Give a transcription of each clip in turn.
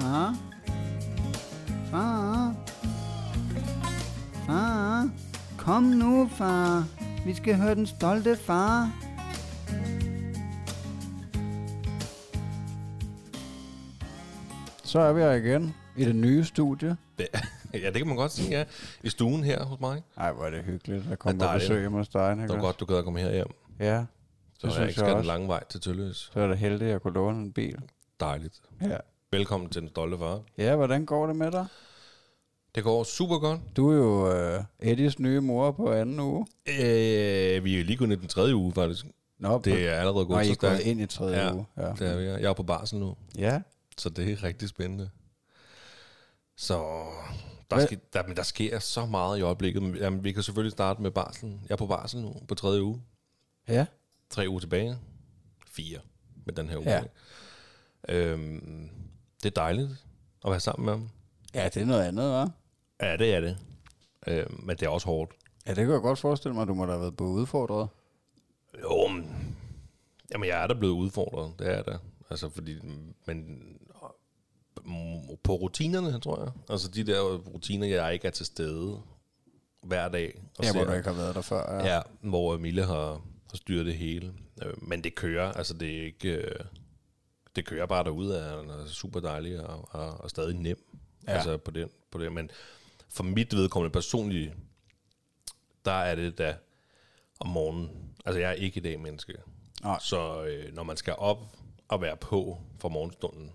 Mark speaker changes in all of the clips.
Speaker 1: Far? Far? Far? Kom nu, far. Vi skal høre den stolte far. Så er vi her igen i det nye studie.
Speaker 2: Det, ja, det kan man godt sige, ja. I stuen her hos mig.
Speaker 1: Ej, hvor er det hyggeligt at komme
Speaker 2: Ja,
Speaker 1: på
Speaker 2: dejligt.
Speaker 1: besøg hjemme hos dig,
Speaker 2: Det var godt, du gad at komme her hjem.
Speaker 1: Ja,
Speaker 2: Så
Speaker 1: Det
Speaker 2: jeg
Speaker 1: synes
Speaker 2: ikke
Speaker 1: jeg
Speaker 2: skal den lange vej til Tølløs.
Speaker 1: så er det heldigt, at jeg kunne låne en bil.
Speaker 2: Dejligt.
Speaker 1: Ja.
Speaker 2: Velkommen til den stolte far.
Speaker 1: Ja, hvordan går det med dig?
Speaker 2: Det går super godt.
Speaker 1: Du er jo øh, Eddies nye mor på anden uge.
Speaker 2: Øh, vi er lige gået i den tredje uge, faktisk.
Speaker 1: Nå,
Speaker 2: Det er allerede gået så stærkt.
Speaker 1: ind i tredje
Speaker 2: Ja,
Speaker 1: uge. Ja.
Speaker 2: Det er vi. Jeg er på barsel nu,
Speaker 1: ja.
Speaker 2: så det er rigtig spændende. Så der,
Speaker 1: Hvad-
Speaker 2: sker, der, men der sker så meget i øjeblikket. Men, Jamen, vi kan selvfølgelig starte med barselen. Jeg er på barsel nu, på tredje uge.
Speaker 1: Ja.
Speaker 2: Tre uger tilbage. Fire med den her uge.
Speaker 1: Ja.
Speaker 2: Øhm, det er dejligt at være sammen med ham.
Speaker 1: Ja, det er noget andet, hva'?
Speaker 2: Ja, det er det. Øhm, men det er også hårdt.
Speaker 1: Ja, det kan jeg godt forestille mig, du må da have været på udfordret.
Speaker 2: Jo, men, jamen jeg er da blevet udfordret, det er der. Altså fordi, men mm, på rutinerne, tror jeg. Altså de der rutiner, jeg ikke er til stede hver dag. Og
Speaker 1: Ja, hvor
Speaker 2: ser-
Speaker 1: du ikke har været der før. Ja.
Speaker 2: Ja, hvor Mille har, har styret det hele. Øh, men det kører, altså det er ikke... Det kører bare derude, og den er super dejlig og, og, og stadig nem.
Speaker 1: Ja.
Speaker 2: Altså på den, på det. Men for mit vedkommende personligt, der er det da om morgenen. Altså jeg er ikke i dag menneske.
Speaker 1: Nej.
Speaker 2: Så øh, når man skal op og være på for morgenstunden,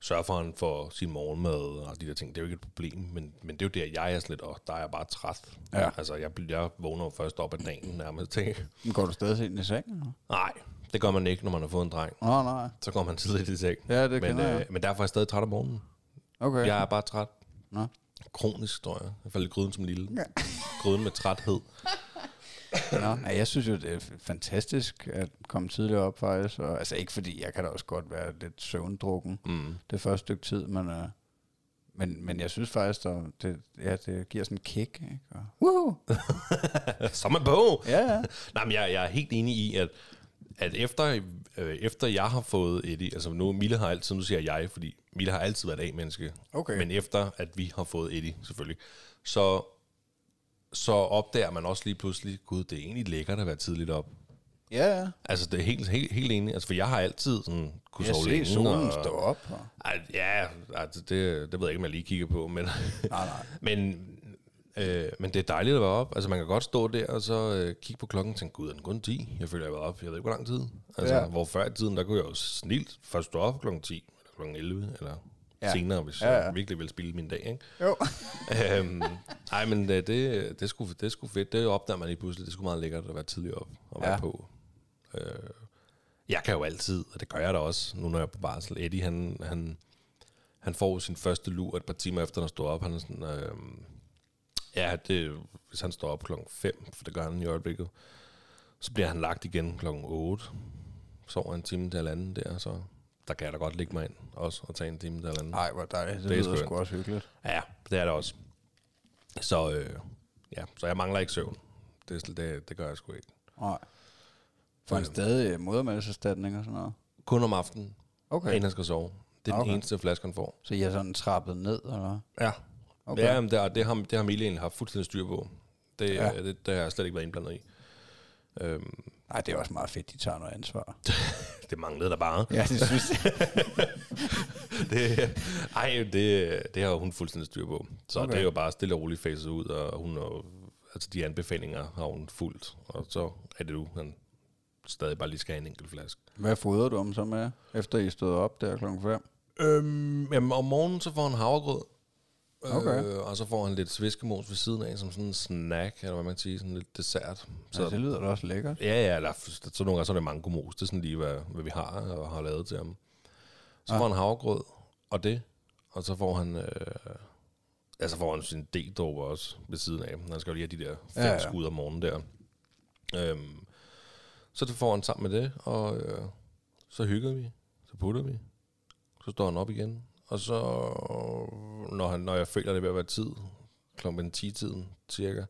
Speaker 2: sørge for, at han får sin morgenmad og de der ting, det er jo ikke et problem, men, men det er jo der, jeg er sådan lidt, og der er jeg bare træt.
Speaker 1: Ja.
Speaker 2: Altså, jeg, jeg vågner jo først op ad dagen nærmest,
Speaker 1: Men Går du stadig ind i sengen? eller?
Speaker 2: Nej, det gør man ikke, når man har fået en dreng.
Speaker 1: Nå, nej.
Speaker 2: Så går man tidligt i seng.
Speaker 1: Ja, det
Speaker 2: men,
Speaker 1: kender jeg.
Speaker 2: men derfor er jeg stadig træt om morgenen.
Speaker 1: Okay.
Speaker 2: Jeg er bare træt.
Speaker 1: Nå.
Speaker 2: Kronisk, tror jeg. Jeg faldt i gryden som lille. Ja. Gryden med træthed.
Speaker 1: Nå. Ja, jeg synes jo, det er fantastisk at komme tidligt op, faktisk. Og, altså ikke fordi, jeg kan da også godt være lidt søvndrukken
Speaker 2: Mm.
Speaker 1: det første stykke tid, men, uh, men, men jeg synes faktisk, at det, ja, det giver sådan en kick. Ikke? Og, woohoo!
Speaker 2: Så er man på!
Speaker 1: Ja, ja.
Speaker 2: Nej, men jeg, jeg er helt enig i, at, at efter, øh, efter jeg har fået Eddie, altså nu, Mille har altid, nu siger jeg, fordi Mille har altid været A-menneske,
Speaker 1: Okay.
Speaker 2: men efter at vi har fået Eddie, selvfølgelig, så, så opdager man også lige pludselig, gud, det er egentlig lækkert at være tidligt op.
Speaker 1: Ja, ja.
Speaker 2: Altså, det er helt, helt, helt enig. Altså, for jeg har altid sådan, kunne
Speaker 1: Jeg
Speaker 2: sove
Speaker 1: ser
Speaker 2: længe.
Speaker 1: solen
Speaker 2: og,
Speaker 1: stå op. Og,
Speaker 2: Ej, ja, altså, det, det ved jeg ikke, om jeg lige kigger på, men,
Speaker 1: nej, nej.
Speaker 2: men, øh, men det er dejligt at være op. Altså, man kan godt stå der og så øh, kigge på klokken og tænke, gud, er den kun 10? Jeg føler, jeg har været op, jeg ved ikke, hvor lang tid. Altså,
Speaker 1: ja.
Speaker 2: hvor før i tiden, der kunne jeg jo snilt først stå op klokken 10, eller klokken 11, eller
Speaker 1: Ja.
Speaker 2: senere, hvis
Speaker 1: Ja,
Speaker 2: ja, jeg virkelig vil spille min dag, ikke?
Speaker 1: Jo.
Speaker 2: øhm, ej, men det, det, det, er sgu, det er sgu fedt. Det opdager man lige pludselig. Det sgu meget lækkert at være tidlig op og være
Speaker 1: Ja.
Speaker 2: ja. på. Øh, jeg kan jo altid, og det gør jeg da også, nu når jeg er på barsel. Eddie, han, han, han får sin første lur et par timer efter, han stået op. Han er sådan, øh, ja, det, hvis han står op klokken 5, for det gør han i øjeblikket, så bliver han lagt igen klokken 8. Sover en time til halvanden der, så der kan jeg da godt ligge mig ind også og tage en time til halvanden.
Speaker 1: Nej, hvor dejligt. Det,
Speaker 2: Det er
Speaker 1: lyder sgu også hyggeligt.
Speaker 2: Ja, det er det også. Så, øh, ja, så jeg mangler ikke søvn. Det, det, det gør jeg sgu ikke.
Speaker 1: Nej. Får han stadig øh, modermælserstatning og sådan noget?
Speaker 2: Kun om aftenen,
Speaker 1: Okay.
Speaker 2: inden han skal sove. Det er
Speaker 1: Okay.
Speaker 2: den eneste flaske, han får.
Speaker 1: Så I er sådan trappet ned, eller?
Speaker 2: Ja.
Speaker 1: Okay.
Speaker 2: Ja, men det, har- det, har, det har Mille egentlig haft fuldstændig styr på. Det,
Speaker 1: Ja.
Speaker 2: ja. det, det har jeg slet ikke været indblandet i. Øhm,
Speaker 1: Nej, det er også meget fedt, de tager noget ansvar.
Speaker 2: det manglede der bare.
Speaker 1: Ja, det synes jeg.
Speaker 2: det, ej, det, det har hun fuldstændig styr på. Så
Speaker 1: Okay.
Speaker 2: det er jo bare stille og roligt faset ud, og hun har, altså de anbefalinger har hun fulgt. Og så er det nu, han stadig bare lige skal have en enkelt flaske.
Speaker 1: Hvad fodrer du om så med, efter I stod op der klokken 5?
Speaker 2: Øhm, jamen, om morgenen så får han havregrød.
Speaker 1: Okay.
Speaker 2: Øh, og så får han lidt sviskemos ved siden af, som sådan en snack, eller hvad man kan sige, sådan lidt dessert.
Speaker 1: Så ja, det lyder da også lækkert.
Speaker 2: Ja, ja, eller så nogle gange så er det mangomos. Det er sådan lige, hvad, hvad vi har og har lavet til ham. Så
Speaker 1: Ah.
Speaker 2: får han havregrød og det, og så får han, øh, altså får han sin D-dråber også ved siden af. Han skal jo lige have de der fem
Speaker 1: ja.
Speaker 2: ja. skud om morgenen der. Øhm, så det får han sammen med det, og øh, så hygger vi, så putter vi, så står han op igen, og så, når, når jeg føler, det er ved at være tid, klokken 10-tiden cirka,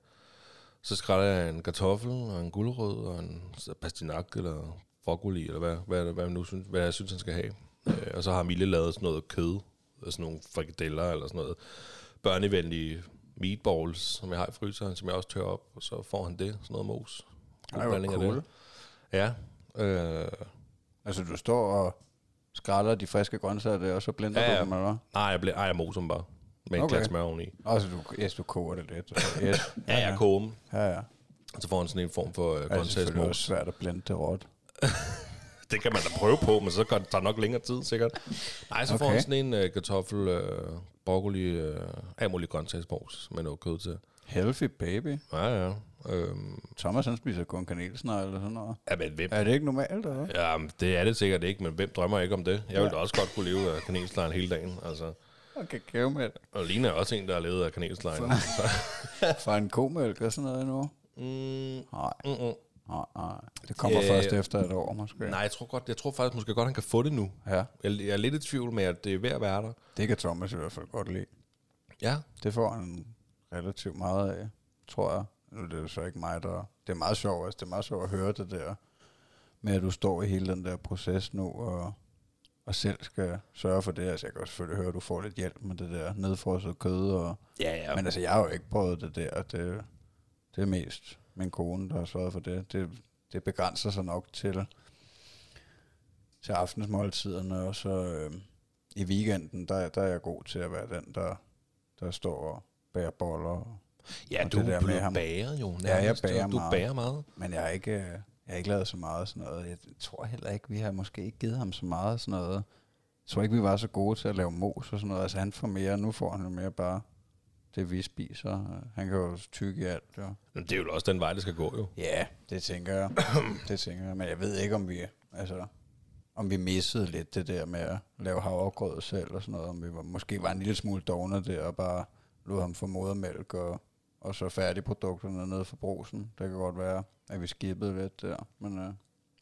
Speaker 2: så skræller jeg en kartoffel og en gulerod og en pastinak eller broccoli, eller hvad, hvad, hvad, nu synes, hvad jeg synes, han skal have. Øh, og så har Mille lavet sådan noget kød, sådan nogle frikadeller eller sådan noget børnevenlige meatballs, som jeg har i fryseren, som jeg også tør op, og så får han det, sådan noget mos. God
Speaker 1: Ej, hvor
Speaker 2: blanding af
Speaker 1: cool.
Speaker 2: det. Ja. Øh,
Speaker 1: Altså, du står og skræller de friske grøntsager der, og så blender
Speaker 2: Ja,
Speaker 1: du
Speaker 2: ja.
Speaker 1: dem, eller hvad?
Speaker 2: nej, jeg, ble, ej, jeg moser dem bare. Med en
Speaker 1: Okay.
Speaker 2: okay. glas smør oveni.
Speaker 1: Altså, du, yes, du koger det lidt. og så- Yes.
Speaker 2: Ja, jeg koger dem.
Speaker 1: Ja, ja.
Speaker 2: Og så får han sådan en form for øh,
Speaker 1: Det er selvfølgelig
Speaker 2: grøntsagsmos.
Speaker 1: også svært at blende det råt.
Speaker 2: Det kan man da prøve på, men så går det tager nok længere tid, sikkert. Nej, så okay. får han sådan en øh, kartoffel, øh, broccoli, øh, alt muligt grøntsagsmos med noget kød til.
Speaker 1: Healthy baby.
Speaker 2: Ja, ja. Øhm,
Speaker 1: Thomas, han spiser kun kanelsnegl eller sådan noget.
Speaker 2: ja, men hvem?
Speaker 1: Er det ikke normalt, eller hvad?
Speaker 2: Ja, det er det sikkert ikke, men hvem drømmer ikke om det? Jeg ville
Speaker 1: Ja.
Speaker 2: da også godt kunne leve af kanelslejen hele dagen. Altså.
Speaker 1: Okay, kakao med det.
Speaker 2: Og Line er også en, der har levet af kanelslejen.
Speaker 1: Fra en komælk og sådan noget nu?
Speaker 2: Mm,
Speaker 1: Nej,
Speaker 2: mm, mm.
Speaker 1: nej, nej. Det kommer
Speaker 2: Øh,
Speaker 1: først efter et år, måske.
Speaker 2: Nej, jeg tror, godt, jeg tror faktisk måske godt, han kan få det nu.
Speaker 1: Ja,
Speaker 2: Jeg, jeg er lidt i tvivl med, at det er ved at være der.
Speaker 1: det kan Thomas i hvert fald godt lide.
Speaker 2: Ja,
Speaker 1: Det får han relativt meget af, tror jeg. Nu er det jo så ikke mig, der... Det er meget sjovt, altså det er meget sjovt at høre det der, med at du står i hele den der proces nu, og, og selv skal sørge for det. Altså jeg kan også selvfølgelig høre, at du får lidt hjælp med det der nedfrosset kød, og,
Speaker 2: ja, ja.
Speaker 1: men altså jeg har jo ikke prøvet det der. Det, det er mest min kone, der har sørget for det. Det, det begrænser sig nok til, til aftensmåltiderne, og så øh, i weekenden, der, der er jeg god til at være den, der, der står og bærer boller.
Speaker 2: ja,
Speaker 1: og
Speaker 2: du
Speaker 1: det der
Speaker 2: er
Speaker 1: med ham.
Speaker 2: bager jo.
Speaker 1: Ja, jeg
Speaker 2: nærmest.
Speaker 1: bager
Speaker 2: Du
Speaker 1: meget.
Speaker 2: bager meget.
Speaker 1: Men jeg har ikke, øh, jeg har ikke lavet så meget sådan noget. Jeg tror heller ikke, vi har måske ikke givet ham så meget sådan noget. Jeg tror ikke, vi var så gode til at lave mos og sådan noget. Altså han får mere, nu får han jo mere bare det, vi spiser. Han kan jo tykke i alt, jo.
Speaker 2: Men det er jo også den vej, det skal gå jo.
Speaker 1: Ja, det tænker jeg. det tænker jeg. Men jeg ved ikke, om vi, altså, om vi missede lidt det der med at lave havregrød selv og sådan noget. Om vi var, måske var en lille smule dogne der og bare lod ham få modermælk og, og så færdigprodukterne nede fra brosen. Det kan godt være, at vi skippede lidt der. Men øh, man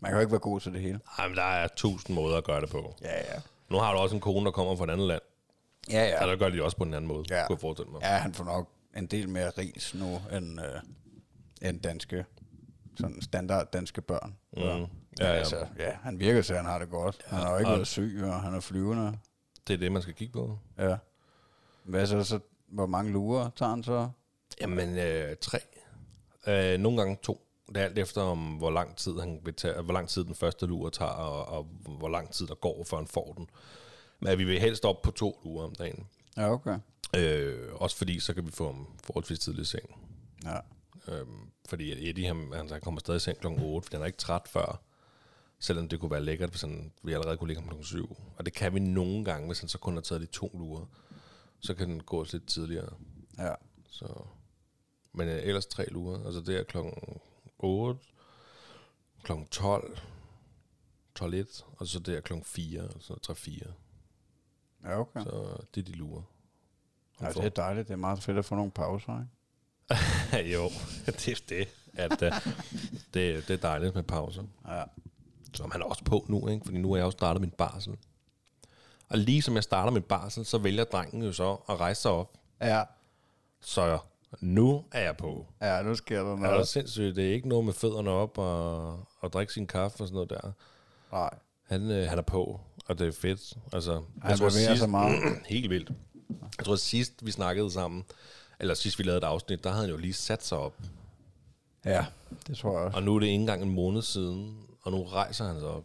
Speaker 1: kan jo ikke være god til det hele.
Speaker 2: Ej, men der er tusind måder at gøre det på.
Speaker 1: Ja, ja.
Speaker 2: Nu har du også en kone, der kommer fra et andet land.
Speaker 1: Ja,
Speaker 2: Ja,
Speaker 1: ja.
Speaker 2: der gør de også på en anden måde,
Speaker 1: Ja.
Speaker 2: ja. kunne jeg forestille mig.
Speaker 1: Ja, han får nok en del mere ris nu, end, øh, end danske, sådan standard danske børn.
Speaker 2: Mm.
Speaker 1: Så,
Speaker 2: Ja,
Speaker 1: ja,
Speaker 2: ja.
Speaker 1: Altså, ja, han virker til, at han har det godt. Han har jo ikke været syg, og han er flyvende.
Speaker 2: Det er det, man skal kigge på.
Speaker 1: Ja. Hvad så, så hvor mange lurer tager han så?
Speaker 2: Jamen, øh, tre. Øh, nogle gange to. Det er alt efter, om hvor lang tid, han vil tage, hvor lang tid den første lur tager, og, og hvor lang tid der går, før han får den. Men vi vil helst op på to lurer om dagen.
Speaker 1: Ja, okay.
Speaker 2: Øh, også fordi, så kan vi få ham forholdsvis tidligt i seng.
Speaker 1: Ja.
Speaker 2: Øhm, fordi Eddie, han, han, han kommer stadig i seng klokken 8, fordi han er ikke træt før. Selvom det kunne være lækkert, hvis han, vi allerede kunne ligge ham klokken 7. Og det kan vi nogle gange, hvis han så kun har taget de to lurer. Så kan den gå lidt tidligere.
Speaker 1: Ja.
Speaker 2: Så. Men øh, ellers tre lurer. Altså det er klokken 8, klokken 12, 12 1, og så det er klokken 4, altså 3-4.
Speaker 1: Ja, okay.
Speaker 2: Så det er de lurer.
Speaker 1: Ja, det er dejligt. Det er meget fedt at få nogle pauser, ikke?
Speaker 2: jo, det er det. At, uh, det, det er dejligt med pauser.
Speaker 1: Ja.
Speaker 2: som han er også på nu, ikke? fordi nu er jeg også startet min barsel. Og lige som jeg starter min barsel, så vælger drengen jo så at rejse sig op.
Speaker 1: Ja.
Speaker 2: Så nu er jeg på.
Speaker 1: Ja, nu sker der
Speaker 2: Er det
Speaker 1: noget.
Speaker 2: sindssygt? Det er ikke noget med fødderne op og, og drikke sin kaffe og sådan noget der.
Speaker 1: Nej.
Speaker 2: Han, øh, han er på, og det er fedt. Altså,
Speaker 1: Han bevæger sig meget.
Speaker 2: helt vildt. Jeg tror, at sidst vi snakkede sammen, eller sidst vi lavede et afsnit, der havde han jo lige sat sig op.
Speaker 1: Ja, det tror jeg også.
Speaker 2: Og nu er det ikke engang en måned siden, og nu rejser han sig op.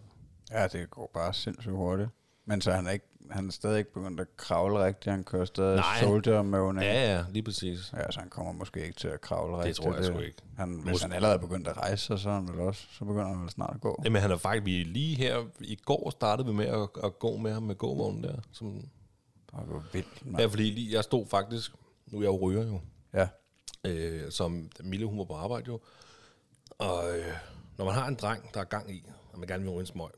Speaker 1: Ja, det går bare sindssygt hurtigt. Men så han er, ikke, han er stadig ikke begyndt at kravle rigtigt. Han kører stadig
Speaker 2: Nej.
Speaker 1: soldier møvning.
Speaker 2: Ja, ja, lige præcis.
Speaker 1: Ja, så han kommer måske ikke til at kravle rigtigt.
Speaker 2: tror jeg sgu ikke.
Speaker 1: Han, hvis
Speaker 2: Måske-
Speaker 1: han allerede er begyndt at rejse sig, så, han vel også, så begynder han vel snart at gå.
Speaker 2: Jamen han er faktisk, lige her, i går startede vi med at, at gå med ham med gåvognen der. Som,
Speaker 1: Og det var vildt, mand.
Speaker 2: ja, fordi lige, jeg stod faktisk, nu er jeg jo ryger jo,
Speaker 1: Ja.
Speaker 2: øh, som Mille hun var på arbejde jo. Og øh, når man har en dreng, der er gang i, og man gerne vil ryge en smøg,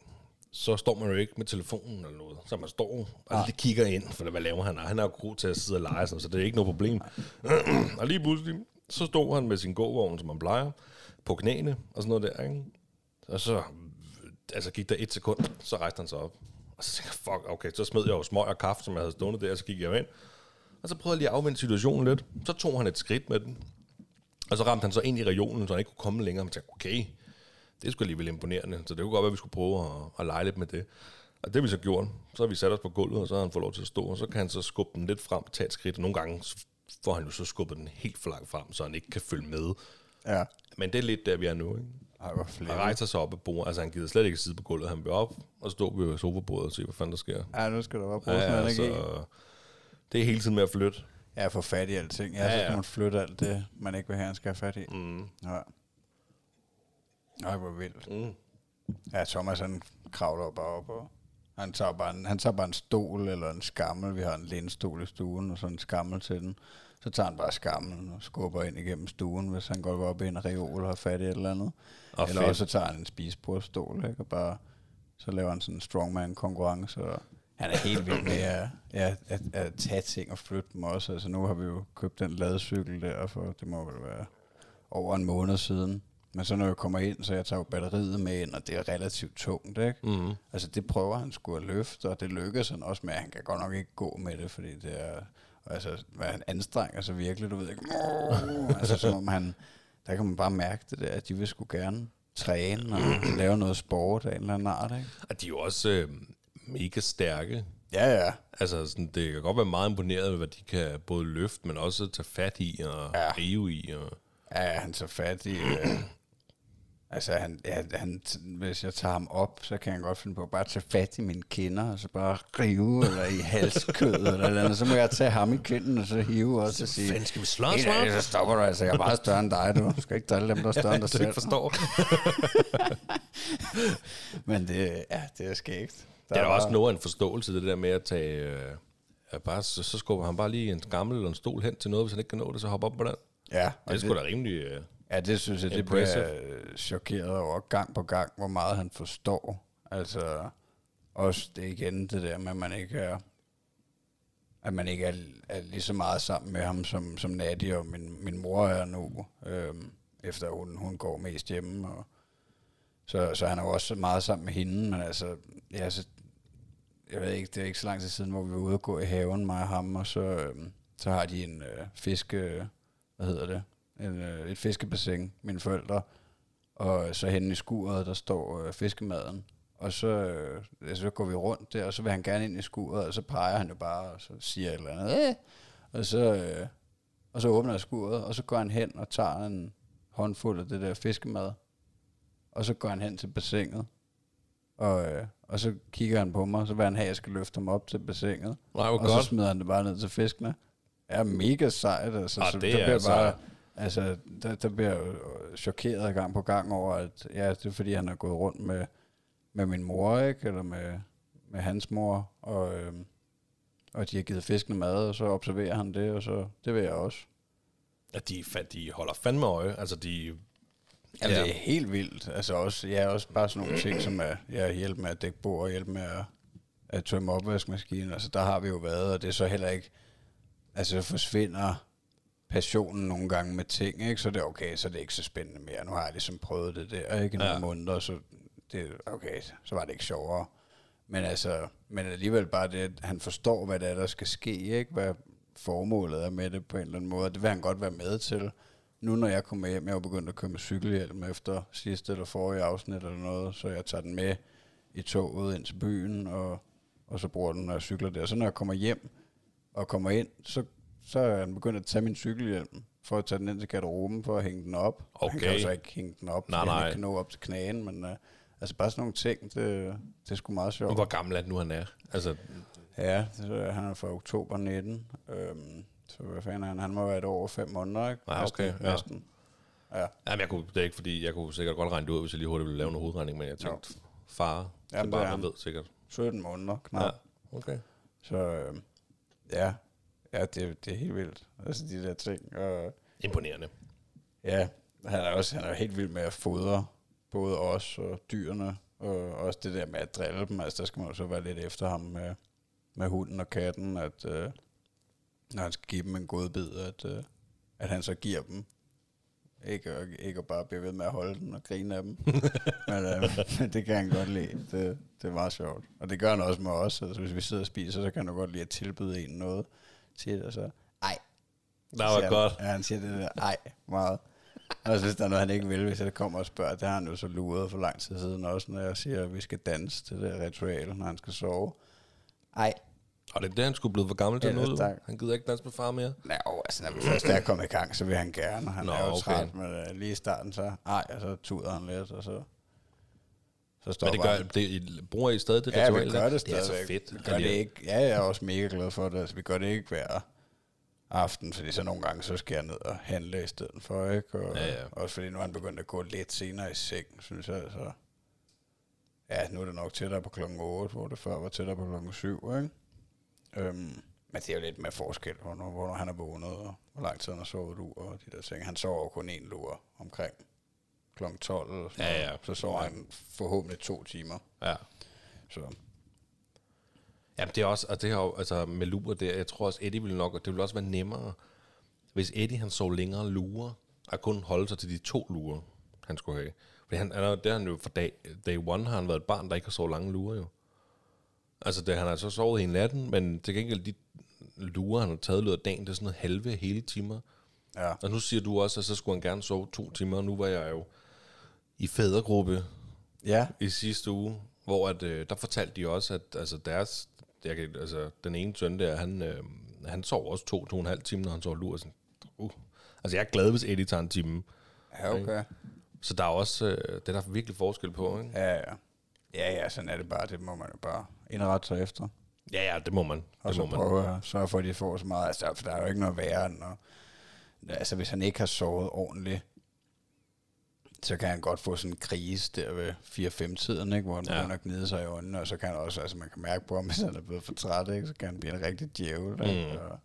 Speaker 2: så står man jo ikke med telefonen eller noget. Så man står og lige kigger ind, for hvad laver han? Han er jo god til at sidde og lege sig, så det er ikke noget problem. og lige pludselig, så stod han med sin gåvogn, som man plejer, på knæene og sådan noget der, ikke? Og så altså gik der et sekund, så rejste han sig op. Og så tænkte jeg, fuck, okay, så smed jeg jo smøg og kaffe, som jeg havde stående der, og så gik jeg ind. Og så prøvede jeg lige at afvende situationen lidt. Så tog han et skridt med den. Og så ramte han så ind i regionen, så han ikke kunne komme længere. Og jeg tænkte, okay, det skulle alligevel imponerende. Så det kunne godt være, at vi skulle prøve at, at lege lidt med det. Og det har vi så gjort. Så har vi sat os på gulvet, og så har han fået lov til at stå, og så kan han så skubbe den lidt frem, tage et skridt, og nogle gange så får han jo så skubbet den helt for langt frem, så han ikke kan følge med.
Speaker 1: Ja.
Speaker 2: Men det er lidt der, vi er nu, ikke?
Speaker 1: Ej, hvor
Speaker 2: Han
Speaker 1: flere.
Speaker 2: rejser sig op af bordet, altså han gider slet ikke sidde på gulvet, han vil op og stå ved sofabordet og se, hvad fanden der sker.
Speaker 1: Ja, nu skal der bare bruge
Speaker 2: Ja,
Speaker 1: sådan
Speaker 2: ja,
Speaker 1: energi.
Speaker 2: så det er hele tiden med at flytte.
Speaker 1: Ja, få fat i alting. Ja,
Speaker 2: Ja,
Speaker 1: så
Speaker 2: ja.
Speaker 1: skal man flytte alt det, man ikke vil have, han skal have fat i.
Speaker 2: Mm.
Speaker 1: Ja. Nej, hvor vildt.
Speaker 2: Mm.
Speaker 1: Ja, Thomas han kravler bare op, og han tager, bare en, han tager bare en stol eller en skammel. Vi har en lænestol i stuen, og så en skammel til den. Så tager han bare skamlen og skubber ind igennem stuen, hvis han går op i en reol og har fat i et eller andet.
Speaker 2: Og
Speaker 1: eller
Speaker 2: fedt.
Speaker 1: også så tager han en spisebordstol, ikke? Og bare, så laver han sådan en strongman-konkurrence, og han er helt vild med at, ja, at, at, tage ting og flytte dem også. Altså nu har vi jo købt den ladecykel der, for det må vel være over en måned siden. Men så når jeg kommer ind, så jeg tager jo batteriet med ind, og det er relativt tungt, ikke?
Speaker 2: Mm.
Speaker 1: Altså det prøver han skulle at løfte, og det lykkes han også med. Han kan godt nok ikke gå med det, fordi det er... Altså, hvad han anstrenger sig virkelig, du ved ikke. altså som om han... Der kan man bare mærke det der, at de vil sgu gerne træne og lave noget sport af en eller anden art, ikke?
Speaker 2: Og de er jo også øh, mega stærke.
Speaker 1: Ja, ja.
Speaker 2: Altså, sådan, det kan godt være meget imponeret, hvad de kan både løfte, men også tage fat i og
Speaker 1: Ja.
Speaker 2: rive i. Og,
Speaker 1: Ja, han så fat i... Øh, altså, han, ja, han, hvis jeg tager ham op, så kan han godt finde på at bare tage fat i mine kinder, og så bare rive, eller i halskød, eller et eller andet. Så må jeg tage ham i kinden, og så hive også og sige...
Speaker 2: Fanden, skal vi slås,
Speaker 1: ærligt, så stopper du altså. Jeg er bare større end dig, du. Du skal ikke drille dem, der er større end dig selv.
Speaker 2: ikke forstår.
Speaker 1: Men det, ja, det er skægt.
Speaker 2: Det er
Speaker 1: bare-
Speaker 2: også noget af en forståelse, det der med at tage... Øh, at bare, så, så skubber han bare lige en gammel eller en stol hen til noget, hvis han ikke kan nå det, så hopper op på den.
Speaker 1: Ja,
Speaker 2: Det er sgu da rimelig... Øh,
Speaker 1: Ja, det synes jeg, det
Speaker 2: Impressive.
Speaker 1: bliver jeg chokeret over gang på gang, hvor meget han forstår. Altså, også det igen, det der med, at man ikke er, at man ikke er, er lige så meget sammen med ham, som, som Nadia og min, min mor er nu, øhm, efter hun, hun går mest hjemme. Og, så, så han er jo også meget sammen med hende, men altså, ja, så, jeg ved ikke, det er ikke så lang tid siden, hvor vi var ude og gå i haven, mig og ham, og så, øhm, så har de en øh, fiske, hvad hedder det, en, øh, et fiskebassin, mine forældre, og så henne i skuret, der står øh, fiskemaden. Og så, øh, så går vi rundt der, og så vil han gerne ind i skuret, og så peger han jo bare, og så siger et eller andet, øh! og så, øh, og så åbner jeg skuret, og så går han hen og tager en håndfuld af det der fiskemad, og så går han hen til bassinet, og, øh, og så kigger han på mig, og så vil han have, at jeg skal løfte ham op til bassinet,
Speaker 2: nej,
Speaker 1: og så
Speaker 2: godt.
Speaker 1: smider han det bare ned til fiskene. Ja, mega sejt, altså.
Speaker 2: Ah,
Speaker 1: så
Speaker 2: det er
Speaker 1: bliver
Speaker 2: altså-
Speaker 1: bare, altså, der, der bliver jeg jo chokeret gang på gang over, at ja, det er fordi, han er gået rundt med, med min mor, ikke? Eller med, med hans mor, og, øhm, og de har givet fiskene mad, og så observerer han det, og så, det vil jeg også.
Speaker 2: At de, de holder fandme øje. Altså, de...
Speaker 1: Jamen,
Speaker 2: Ja.
Speaker 1: det er helt vildt. Altså også, ja, også bare sådan nogle ting, som er ja, hjælp med at dække bord, og hjælp med at, at tømme opvaskemaskinen. Altså, der har vi jo været, og det er så heller ikke... Altså, så forsvinder passionen nogle gange med ting, ikke? Så det er okay, så er det ikke så spændende mere. Nu har jeg ligesom prøvet det der, ikke? I nogle
Speaker 2: Ja.
Speaker 1: måneder, så det, okay, så var det ikke sjovere. Men altså, men alligevel bare det, at han forstår, hvad det er, der skal ske, ikke? Hvad formålet er med det på en eller anden måde. Det vil han godt være med til. Nu når jeg kommer hjem, jeg er jo begyndt at køre med cykelhjelm efter sidste eller forrige afsnit eller noget, så jeg tager den med i toget ind til byen, og, og så bruger den, når jeg cykler der. Så når jeg kommer hjem og kommer ind, så, så er han begyndt at tage min cykelhjelm, for at tage den ind til garderoben, for at hænge den op. Han kan
Speaker 2: Okay.
Speaker 1: jo så ikke hænge den op,
Speaker 2: Nej,
Speaker 1: han
Speaker 2: nej.
Speaker 1: ikke kan nå op til knæen, men uh, altså bare sådan nogle ting, det, det er sgu meget sjovt.
Speaker 2: Hvor gammel er det nu, han er? Altså,
Speaker 1: Ja, så han er fra oktober 19. Øhm, så hvad fanden han? Han må være et år og fem måneder, ikke?
Speaker 2: Ah, okay,
Speaker 1: Næsten,
Speaker 2: ja.
Speaker 1: Næsten. Ja.
Speaker 2: jamen, jeg kunne, det er ikke fordi, jeg kunne sikkert godt regne det ud, hvis jeg lige hurtigt ville lave noget hovedregning, men jeg tænkte, far
Speaker 1: Jamen,
Speaker 2: til
Speaker 1: det er han.
Speaker 2: ved sikkert.
Speaker 1: 17 måneder, knap.
Speaker 2: Ja, okay.
Speaker 1: Så øhm, ja, ja det, det er helt vildt. Altså de der ting. Og,
Speaker 2: Imponerende.
Speaker 1: ja, han er også han er helt vild med at fodre både os og dyrene. Og også det der med at drille dem. Altså der skal man jo så være lidt efter ham med, med hunden og katten. At øh, når han skal give dem en god bid, at, øh, at han så giver dem. Ikke, og- ikke at bare blive ved med at holde den og grine af dem. men, øh, det kan han godt lide. Det, det er meget sjovt. Og det gør han også med os. Altså, hvis vi sidder og spiser, så kan han godt lide at tilbyde en noget til det. Og så, ej.
Speaker 2: Der var
Speaker 1: siger
Speaker 2: godt.
Speaker 1: Han, ja, han siger det der, ej, meget. Og hvis der er noget, han ikke vil, hvis jeg kommer og spørger, det har han jo så luret for lang tid siden også, når jeg siger, at vi skal danse til det ritual, når han skal sove. Ej,
Speaker 2: Og det er det, han skulle blive for gammel til nu. Han gider ikke danse med far mere.
Speaker 1: Nej, altså når vi først er kommet i gang, så vil han gerne, han
Speaker 2: Nå,
Speaker 1: er jo
Speaker 2: okay.
Speaker 1: træt, men uh, lige i starten, så ej, og så tuder han lidt, og så, så
Speaker 2: Men
Speaker 1: stopper
Speaker 2: det gør, det, I- bruger I stadig det
Speaker 1: Ja,
Speaker 2: ritual
Speaker 1: vi
Speaker 2: der?
Speaker 1: gør det
Speaker 2: Det er så fedt.
Speaker 1: Vi gør det ikke. Ja, jeg er også mega glad for det. Altså, vi gør det ikke hver aften, fordi så nogle gange, så skal jeg ned og handle i stedet for, ikke? Og,
Speaker 2: Ja, ja.
Speaker 1: Også fordi nu er han begyndt at gå lidt senere i seng, synes jeg. Så. Ja, nu er det nok tættere på klokken 8, hvor det før var tættere på klokken 7, ikke? Øhm, men det er jo lidt med forskel, hvornår, hvornår han er vågnet, og hvor lang tid han har sovet ud, og de der ting. Han sover jo kun en lur omkring klokken 12, eller sådan
Speaker 2: Ja,
Speaker 1: noget.
Speaker 2: ja.
Speaker 1: Så sover han forhåbentlig to timer.
Speaker 2: Ja.
Speaker 1: Så
Speaker 2: Ja, det er også, og det har jo, altså med lurer der, jeg tror også, Eddie ville nok, det ville også være nemmere, hvis Eddie han så længere lurer, at kun holde sig til de to lurer, han skulle have. Fordi han, han, det har han jo fra dag, day one har han været et barn, der ikke har sovet lange lurer jo. Altså, det, han har så sovet hele natten, men til gengæld de lurer, han har taget løbet af dagen, det er sådan noget halve hele timer.
Speaker 1: ja,
Speaker 2: Og nu siger du også, at så skulle han gerne sove to timer, og nu var jeg jo i fædregruppe
Speaker 1: ja,
Speaker 2: i sidste uge, hvor at, øh, der fortalte de også, at altså deres, jeg kan, altså, den ene søn der, han, øh, han sov også to, to og en halv time, når han sov lur. Sådan, uh. Altså jeg er glad, hvis Eddie tager en time.
Speaker 1: ja, okay.
Speaker 2: Så der er også, øh, det er der virkelig forskel på, ikke?
Speaker 1: Ja, ja. Ja, ja, sådan er det bare. Det må man jo bare indrette sig efter.
Speaker 2: Ja, ja, det må man.
Speaker 1: Og
Speaker 2: Det
Speaker 1: så
Speaker 2: må man.
Speaker 1: prøve at sørge for, at de får så meget. Altså, for der er jo ikke noget værre end at, Altså, hvis han ikke har sovet ordentligt, så kan han godt få sådan en krise der ved 4-5-tiden, ikke? hvor han
Speaker 2: Ja.
Speaker 1: begynder at gnide sig i øjnene, og så kan han også, altså man kan mærke på ham, hvis han er blevet for træt, ikke? så kan han blive en rigtig djævel, ikke?
Speaker 2: Mm.
Speaker 1: Og,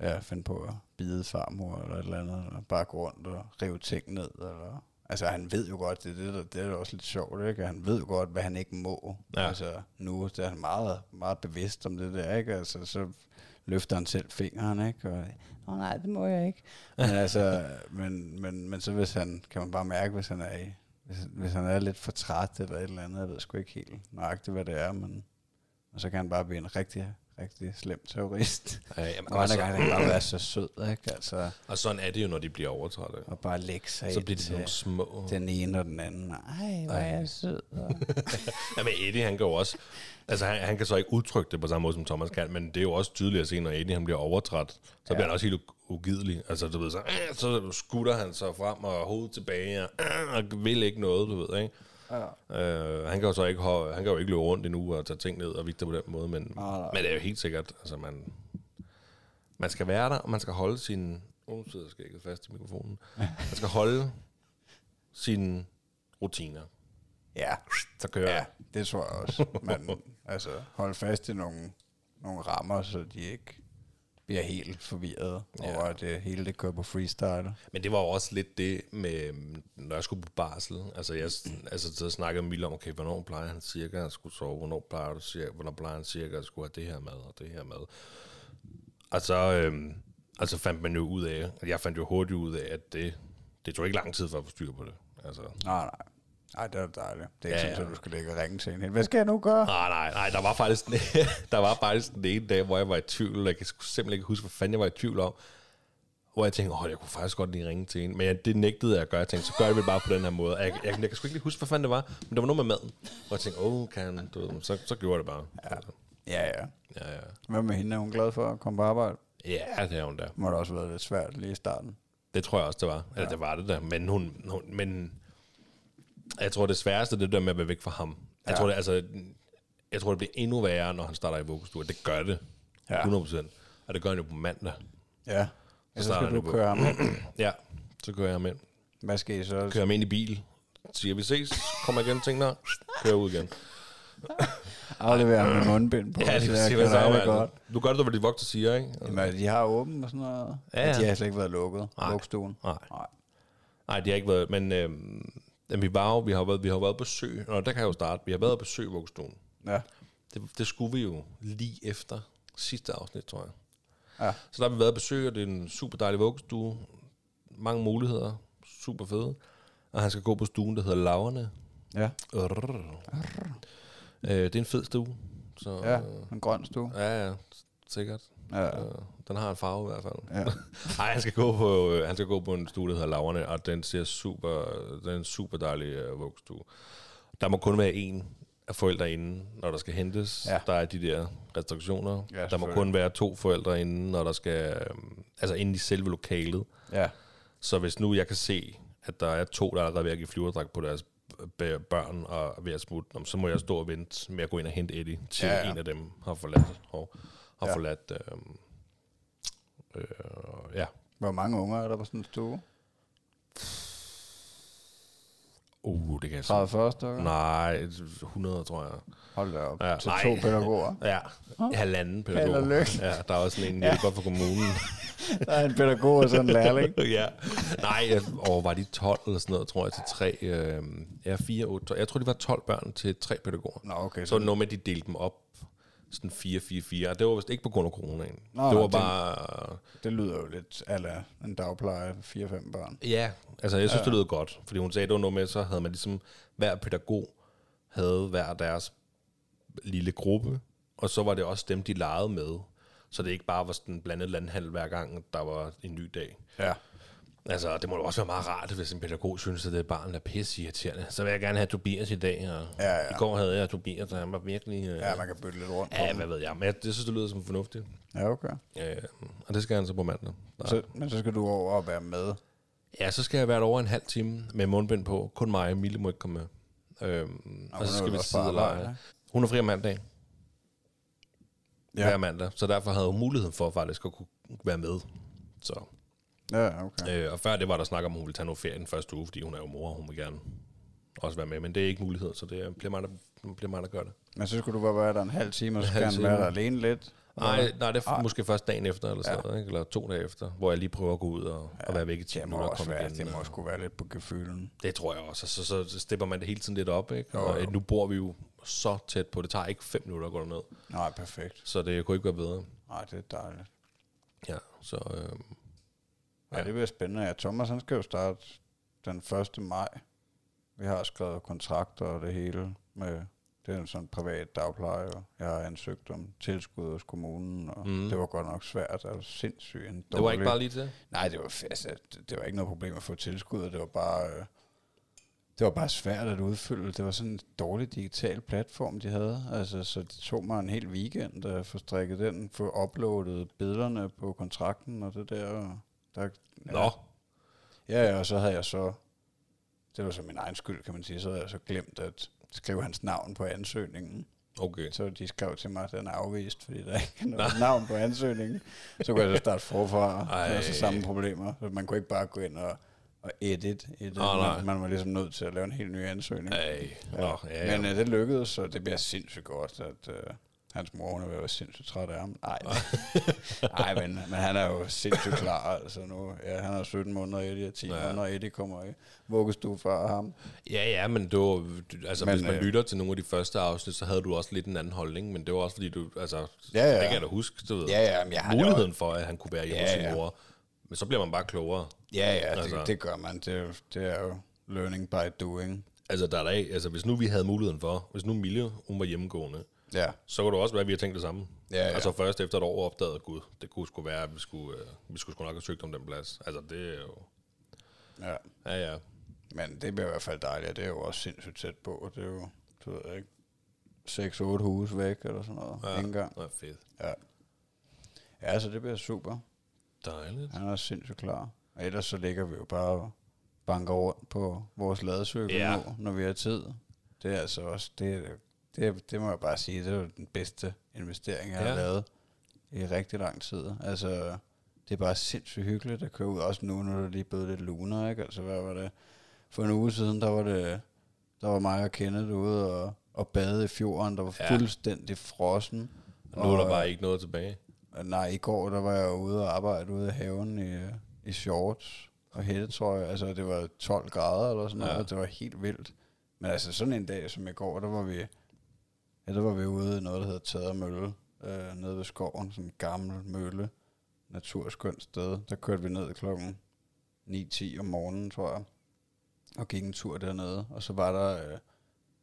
Speaker 1: ja, finde på at bide farmor eller et eller andet, eller bare gå rundt og rive ting ned, eller... Altså, han ved jo godt, det, er det, der, det er da også lidt sjovt, ikke? Han ved jo godt, hvad han ikke må.
Speaker 2: Ja.
Speaker 1: Altså, nu der er han meget, meget bevidst om det der, ikke? Altså, så løfter han selv fingeren, ikke? Og, Åh nej, det må jeg ikke. Men altså, men, men, men så hvis han, kan man bare mærke, hvis han er i, hvis, hvis han er lidt for træt eller et eller andet, jeg ved sgu ikke helt nøjagtigt, hvad det er, men og så kan han bare blive en rigtig, rigtig slem terrorist.
Speaker 2: Ja, jamen,
Speaker 1: Og andre
Speaker 2: så,
Speaker 1: gange kan han bare være så sød, ikke? Altså,
Speaker 2: og sådan er det jo, når de bliver overtrådte.
Speaker 1: og bare lægge sig
Speaker 2: Så bliver de nogle små...
Speaker 1: den ene og den anden. Ej, hvor er jeg sød. Og...
Speaker 2: Jamen Eddie, han jo også... Altså, han, han kan så ikke udtrykke det på samme måde, som Thomas kan, men det er jo også tydeligt at se, når Eddie han bliver overtræt, så ja. bliver han også helt ugidelig. Altså, du ved, så, øh, så skutter han sig frem og hovedet tilbage, og, øh, og vil ikke noget, du ved, ikke?
Speaker 1: Ja.
Speaker 2: Øh, han kan jo så ikke, han kan jo ikke løbe rundt endnu og tage ting ned og vigte på den måde, men,
Speaker 1: Nej, nej.
Speaker 2: men det er jo helt sikkert, altså man, man skal være der, og man skal holde sin, oh, nu sidder skægget fast i mikrofonen, man skal holde sine rutiner.
Speaker 1: Ja,
Speaker 2: Så kører
Speaker 1: ja, det tror jeg også. Man, altså, hold fast i nogle, nogle rammer, så de ikke bliver helt forvirret
Speaker 2: Ja.
Speaker 1: over, at det hele det kører på freestyle.
Speaker 2: Men det var jo også lidt det med, når jeg skulle på barsel. Altså, jeg altså, så snakkede Mille om, okay, hvornår plejer han cirka at skulle sove? Hvornår plejer, du cirka, hvornår plejer han cirka at skulle have det her med og det her med? Og så øhm, altså fandt man jo ud af, jeg fandt jo hurtigt ud af, at det, det tog ikke lang tid for at få styr på det. Altså,
Speaker 1: Nej, nej. Nej, det er dejligt. Det er ikke
Speaker 2: Ja,
Speaker 1: ja,
Speaker 2: ja.
Speaker 1: sådan, at du skal ligge og ringe til en. Hvad skal jeg nu gøre?
Speaker 2: nej, nej, nej, der var faktisk den, der var faktisk den ene dag, hvor jeg var i tvivl, og jeg kan simpelthen ikke huske, hvad fanden jeg var i tvivl om. Hvor jeg tænkte, åh, jeg kunne faktisk godt lige ringe til en. Men jeg, det nægtede jeg at gøre. Jeg tænkte, så gør jeg det bare på den her måde. Jeg, jeg, jeg, kan sgu ikke lige huske, hvad fanden det var. Men det var noget med maden. Hvor jeg tænkte, åh, kan han, du ved, så, så gjorde jeg det bare. Ja.
Speaker 1: Ja, ja.
Speaker 2: ja, ja.
Speaker 1: Hvad med hende? Er hun glad for at komme på arbejde?
Speaker 2: ja, det er hun der.
Speaker 1: Må det også have været lidt svært lige i starten.
Speaker 2: Det tror jeg også, det var. Eller det var det der. Men hun, hun men jeg tror, det sværeste det er det der med at være væk fra ham. Jeg
Speaker 1: Ja.
Speaker 2: tror, det, altså, jeg tror, det bliver endnu værre, når han starter i vuggestue. Det gør det.
Speaker 1: Ja.
Speaker 2: 100%. Og det gør han jo på mandag.
Speaker 1: Ja. Så, så skal du
Speaker 2: det
Speaker 1: køre ham ind.
Speaker 2: Ja, så kører jeg ham ind.
Speaker 1: Hvad skal I så?
Speaker 2: Kører ham ind i bil. Siger, vi ses. Kommer igen, ting der. Kører ud igen.
Speaker 1: Aflevere ham med mundbind på,
Speaker 2: Ja,
Speaker 1: så
Speaker 2: det så,
Speaker 1: godt.
Speaker 2: Du gør det, hvad de vogter siger, ikke?
Speaker 1: Jamen, de har åben og sådan noget.
Speaker 2: Ja,
Speaker 1: Ja. De har slet ikke været lukket.
Speaker 2: Nej.
Speaker 1: Vuggestuen.
Speaker 2: Nej.
Speaker 1: Nej.
Speaker 2: Nej, de har ikke været, men øhm, jamen, vi, var jo, vi, har været, vi har været på besøg, og der kan jeg jo starte, vi har været på besøg i vuggestuen.
Speaker 1: Ja.
Speaker 2: Det, det skulle vi jo lige efter sidste afsnit, tror jeg.
Speaker 1: Ja.
Speaker 2: Så der har vi været på besøg, og det er en super dejlig vuggestue. Mange muligheder. Super fede. Og han skal gå på stuen, der hedder Laverne.
Speaker 1: Ja.
Speaker 2: Øh, det er en fed stue. Så,
Speaker 1: Ja, en grøn stue.
Speaker 2: ja, ja. sikkert.
Speaker 1: Ja.
Speaker 2: Øh, den har en farve i hvert fald.
Speaker 1: Ja.
Speaker 2: Nej, han skal gå på øh, han skal gå på en stue, der hedder Laverne, og den ser super, den er en super dejlig øh, vuggestue. Der må kun være en af forældre inde, når der skal hentes.
Speaker 1: Ja.
Speaker 2: Der er de der restriktioner.
Speaker 1: Ja,
Speaker 2: der må kun være to forældre inde, når der skal, øh, altså inde i selve lokalet.
Speaker 1: Ja.
Speaker 2: Så hvis nu jeg kan se, at der er to, der er allerede ved at give flyverdragt på deres børn og ved at smutte, så må jeg stå og vente med at gå ind og hente Eddie, til
Speaker 1: Ja,
Speaker 2: ja, en af dem har forladt, og har
Speaker 1: ja.
Speaker 2: forladt øh, øh, ja,
Speaker 1: Hvor mange unger er der på sådan en stue?
Speaker 2: Uh, det kan jeg
Speaker 1: 30-40 stykker?
Speaker 2: Nej, 100, tror jeg.
Speaker 1: Hold da op.
Speaker 2: Ja,
Speaker 1: Til
Speaker 2: nej.
Speaker 1: to pædagoger.
Speaker 2: Ja, halvanden pædagog.
Speaker 1: Held og.
Speaker 2: Ja, der er også sådan en hjælper for kommunen.
Speaker 1: Der er en pædagog og sådan en lærling.
Speaker 2: ja. Nej, og var de 12 eller sådan noget, tror jeg, til tre. Øh, ja, 4, 8, 12. Jeg tror, de var 12 børn til tre pædagoger.
Speaker 1: Nå, okay.
Speaker 2: Så det noget med, at de delte dem op. Sådan 4-4-4. Og det var vist ikke på grund af coronaen.
Speaker 1: Nå,
Speaker 2: det var
Speaker 1: det-
Speaker 2: bare...
Speaker 1: Det lyder jo lidt ala en dagpleje, 4-5 børn.
Speaker 2: Ja, altså jeg synes, ja. det lød godt. Fordi hun sagde, det var noget med, så havde man ligesom... Hver pædagog havde hver deres lille gruppe. Og så var det også dem, de legede med. Så det ikke bare var sådan blandet landhandel hver gang, der var en ny dag.
Speaker 1: Ja.
Speaker 2: Altså, det må da også være meget rart, hvis en pædagog synes, at det barn er pisse irriterende. Så vil jeg gerne have Tobias i dag, og
Speaker 1: Ja, ja.
Speaker 2: i går havde jeg Tobias, og han var virkelig... Øh,
Speaker 1: Ja, man kan bytte lidt rundt
Speaker 2: ja, hvad ved jeg. Men jeg det synes, det lyder som fornuftigt.
Speaker 1: Ja, okay.
Speaker 2: Øh, og det skal han så på mandag. Så.
Speaker 1: Så, men så skal du over og være med.
Speaker 2: Ja, så skal jeg være der over en halv time med mundbind på. Kun mig, Mille må ikke komme med. Øhm, og,
Speaker 1: hun
Speaker 2: så skal vi sidde og lege. Hun er fri om mandag.
Speaker 1: Ja.
Speaker 2: Hver mandag. Så derfor havde hun mulighed for faktisk at kunne være med. Så,
Speaker 1: Ja, okay.
Speaker 2: øh, og før det var der snak om, at hun ville tage noget ferie den første uge, fordi hun er jo mor, og hun vil gerne også være med. Men det er ikke mulighed, så det bliver mig, der, bliver mig, der gør det.
Speaker 1: Men så skulle du bare være der en halv time, og så skal han være der alene lidt.
Speaker 2: Nej, nej, det er
Speaker 1: Ej.
Speaker 2: måske først dagen efter, eller, sådan
Speaker 1: Ja.
Speaker 2: noget, ikke? eller to dage efter, hvor jeg lige prøver at gå ud og, ja, og være væk i 10
Speaker 1: Det må
Speaker 2: minutter og
Speaker 1: også
Speaker 2: komme
Speaker 1: være,
Speaker 2: igen.
Speaker 1: det må
Speaker 2: og-
Speaker 1: også kunne være lidt på gefylen.
Speaker 2: Det tror jeg også. Så, så, så stepper man det hele tiden lidt op, ikke?
Speaker 1: Jo,
Speaker 2: Og
Speaker 1: jo.
Speaker 2: nu bor vi jo så tæt på. Det tager ikke fem minutter at gå derned.
Speaker 1: Nej, perfekt.
Speaker 2: Så det kunne ikke være bedre.
Speaker 1: Nej, det er dejligt.
Speaker 2: Ja, så... Øh,
Speaker 1: Ja,
Speaker 2: Ja.
Speaker 1: det bliver spændende. Ja, Thomas han skal jo starte den 1. maj. Vi har skrevet kontrakter og det hele med det er en sådan privat dagpleje, og jeg har ansøgt om tilskud hos kommunen, og
Speaker 2: Mm.
Speaker 1: det var godt nok svært, altså sindssygt en
Speaker 2: det var ikke bare lige til?
Speaker 1: Nej, det var, altså, det, det var ikke noget problem at få tilskud, det var bare, øh, det var bare svært at udfylde. Det var sådan en dårlig digital platform, de havde. Altså, så det tog mig en hel weekend at få strikket den, få uploadet billederne på kontrakten og det der. Og der ja.
Speaker 2: Nå,
Speaker 1: Ja, ja, og så havde jeg så, det var så min egen skyld, kan man sige, så havde jeg så glemt at skrive hans navn på ansøgningen.
Speaker 2: okay.
Speaker 1: Så de skrev til mig, at den er afvist, fordi der ikke er noget navn på ansøgningen. Så kunne jeg så starte forfra.
Speaker 2: Ej.
Speaker 1: Var så samme problemer. Så man kunne ikke bare gå ind og, og edit.
Speaker 2: Åh, nej.
Speaker 1: man, man var ligesom nødt til at lave en helt ny ansøgning.
Speaker 2: Ej, nå, ja, ja.
Speaker 1: Men øh, det lykkedes, så det bliver sindssygt godt, at øh, hans mor hun er være sindssygt træt af ham. Nej, Nej men, men han er jo sindssygt klar. Altså nu, ja, han er 17 måneder, Eddie er 10
Speaker 2: Ja.
Speaker 1: måneder, Eddie kommer i vuggestue før ham.
Speaker 2: ja, ja, men det var, altså,
Speaker 1: Men,
Speaker 2: hvis man
Speaker 1: øh,
Speaker 2: lytter til nogle af de første afsnit, så havde du også lidt en anden holdning, men det var også fordi du, altså,
Speaker 1: Ja, ja.
Speaker 2: det kan jeg da huske, du ved,
Speaker 1: Ja, ja, men jeg det
Speaker 2: muligheden for, at han kunne være hjemme
Speaker 1: Ja,
Speaker 2: hos sin
Speaker 1: ja.
Speaker 2: mor. Men så bliver man bare klogere.
Speaker 1: Ja, ja,
Speaker 2: Altså.
Speaker 1: det, det gør man. Det, jo- det er jo learning by doing.
Speaker 2: Altså, der er ikke, altså, hvis nu vi havde muligheden for, hvis nu Mille, hun var hjemmegående,
Speaker 1: Ja,
Speaker 2: så kunne det også være, at vi har tænkt det samme.
Speaker 1: Ja, ja.
Speaker 2: Altså først efter et år opdagede, gud, det kunne sgu være, at vi skulle, øh, vi skulle sgu nok have søgt om den plads. Altså det er jo...
Speaker 1: ja.
Speaker 2: Ja, ja.
Speaker 1: Men det bliver i hvert fald dejligt, og det er jo også sindssygt tæt på. Det er jo, du ved ikke, 6-8 huse væk, eller sådan noget.
Speaker 2: Ja,
Speaker 1: engang.
Speaker 2: det er fedt.
Speaker 1: Ja. Ja, så det bliver super.
Speaker 2: Dejligt.
Speaker 1: Han er sindssygt klar. Og ellers så ligger vi jo bare og banker rundt på vores ladecykel
Speaker 2: Ja.
Speaker 1: nu, når vi har tid. Det er altså også, det, det, det må jeg bare sige, det er jo den bedste investering, jeg ja. Har lavet i rigtig lang tid. Altså, det er bare sindssygt hyggeligt at køre ud, også nu, når det lige blevet lidt luner, ikke? Altså, hvad var det? For en uge siden, der var det, der var mig og Kenneth ude og, og bade i fjorden, der var
Speaker 2: Ja.
Speaker 1: fuldstændig frossen.
Speaker 2: Nu er der bare ikke noget tilbage.
Speaker 1: Nej, i går der var jeg ude og arbejde ude i haven i, i shorts og hættetrøje. Altså, det var 12 grader eller sådan noget.
Speaker 2: Ja.
Speaker 1: Ja. Det var helt vildt. Men altså, sådan en dag som i går, der var vi, ja, der var vi ude i noget, der hedder Tader Mølle, øh, nede ved skoven. Sådan en gammel mølle. Naturskønt sted. Der kørte vi ned klokken 9-10 om morgenen, tror jeg. Og gik en tur dernede. Og så var der øh,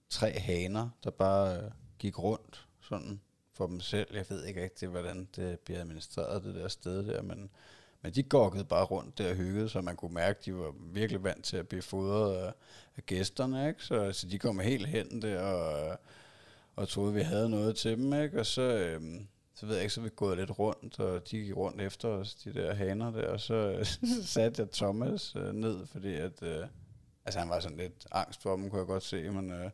Speaker 1: tre haner, der bare øh, gik rundt sådan for dem selv. Jeg ved ikke rigtig, hvordan det bliver administreret, det der sted der, men, men de gokkede bare rundt der og hyggede, så man kunne mærke, at de var virkelig vant til at blive fodret af, af gæsterne, ikke? Så, så de kom helt hen der og, og troede, vi havde noget til dem, ikke? Og så, øhm, så ved jeg ikke, så vi gået lidt rundt, og de gik rundt efter os, de der haner der, og så, satte jeg Thomas øh, ned, fordi at, øh, altså han var sådan lidt angst for dem, kunne jeg godt se, men, øh,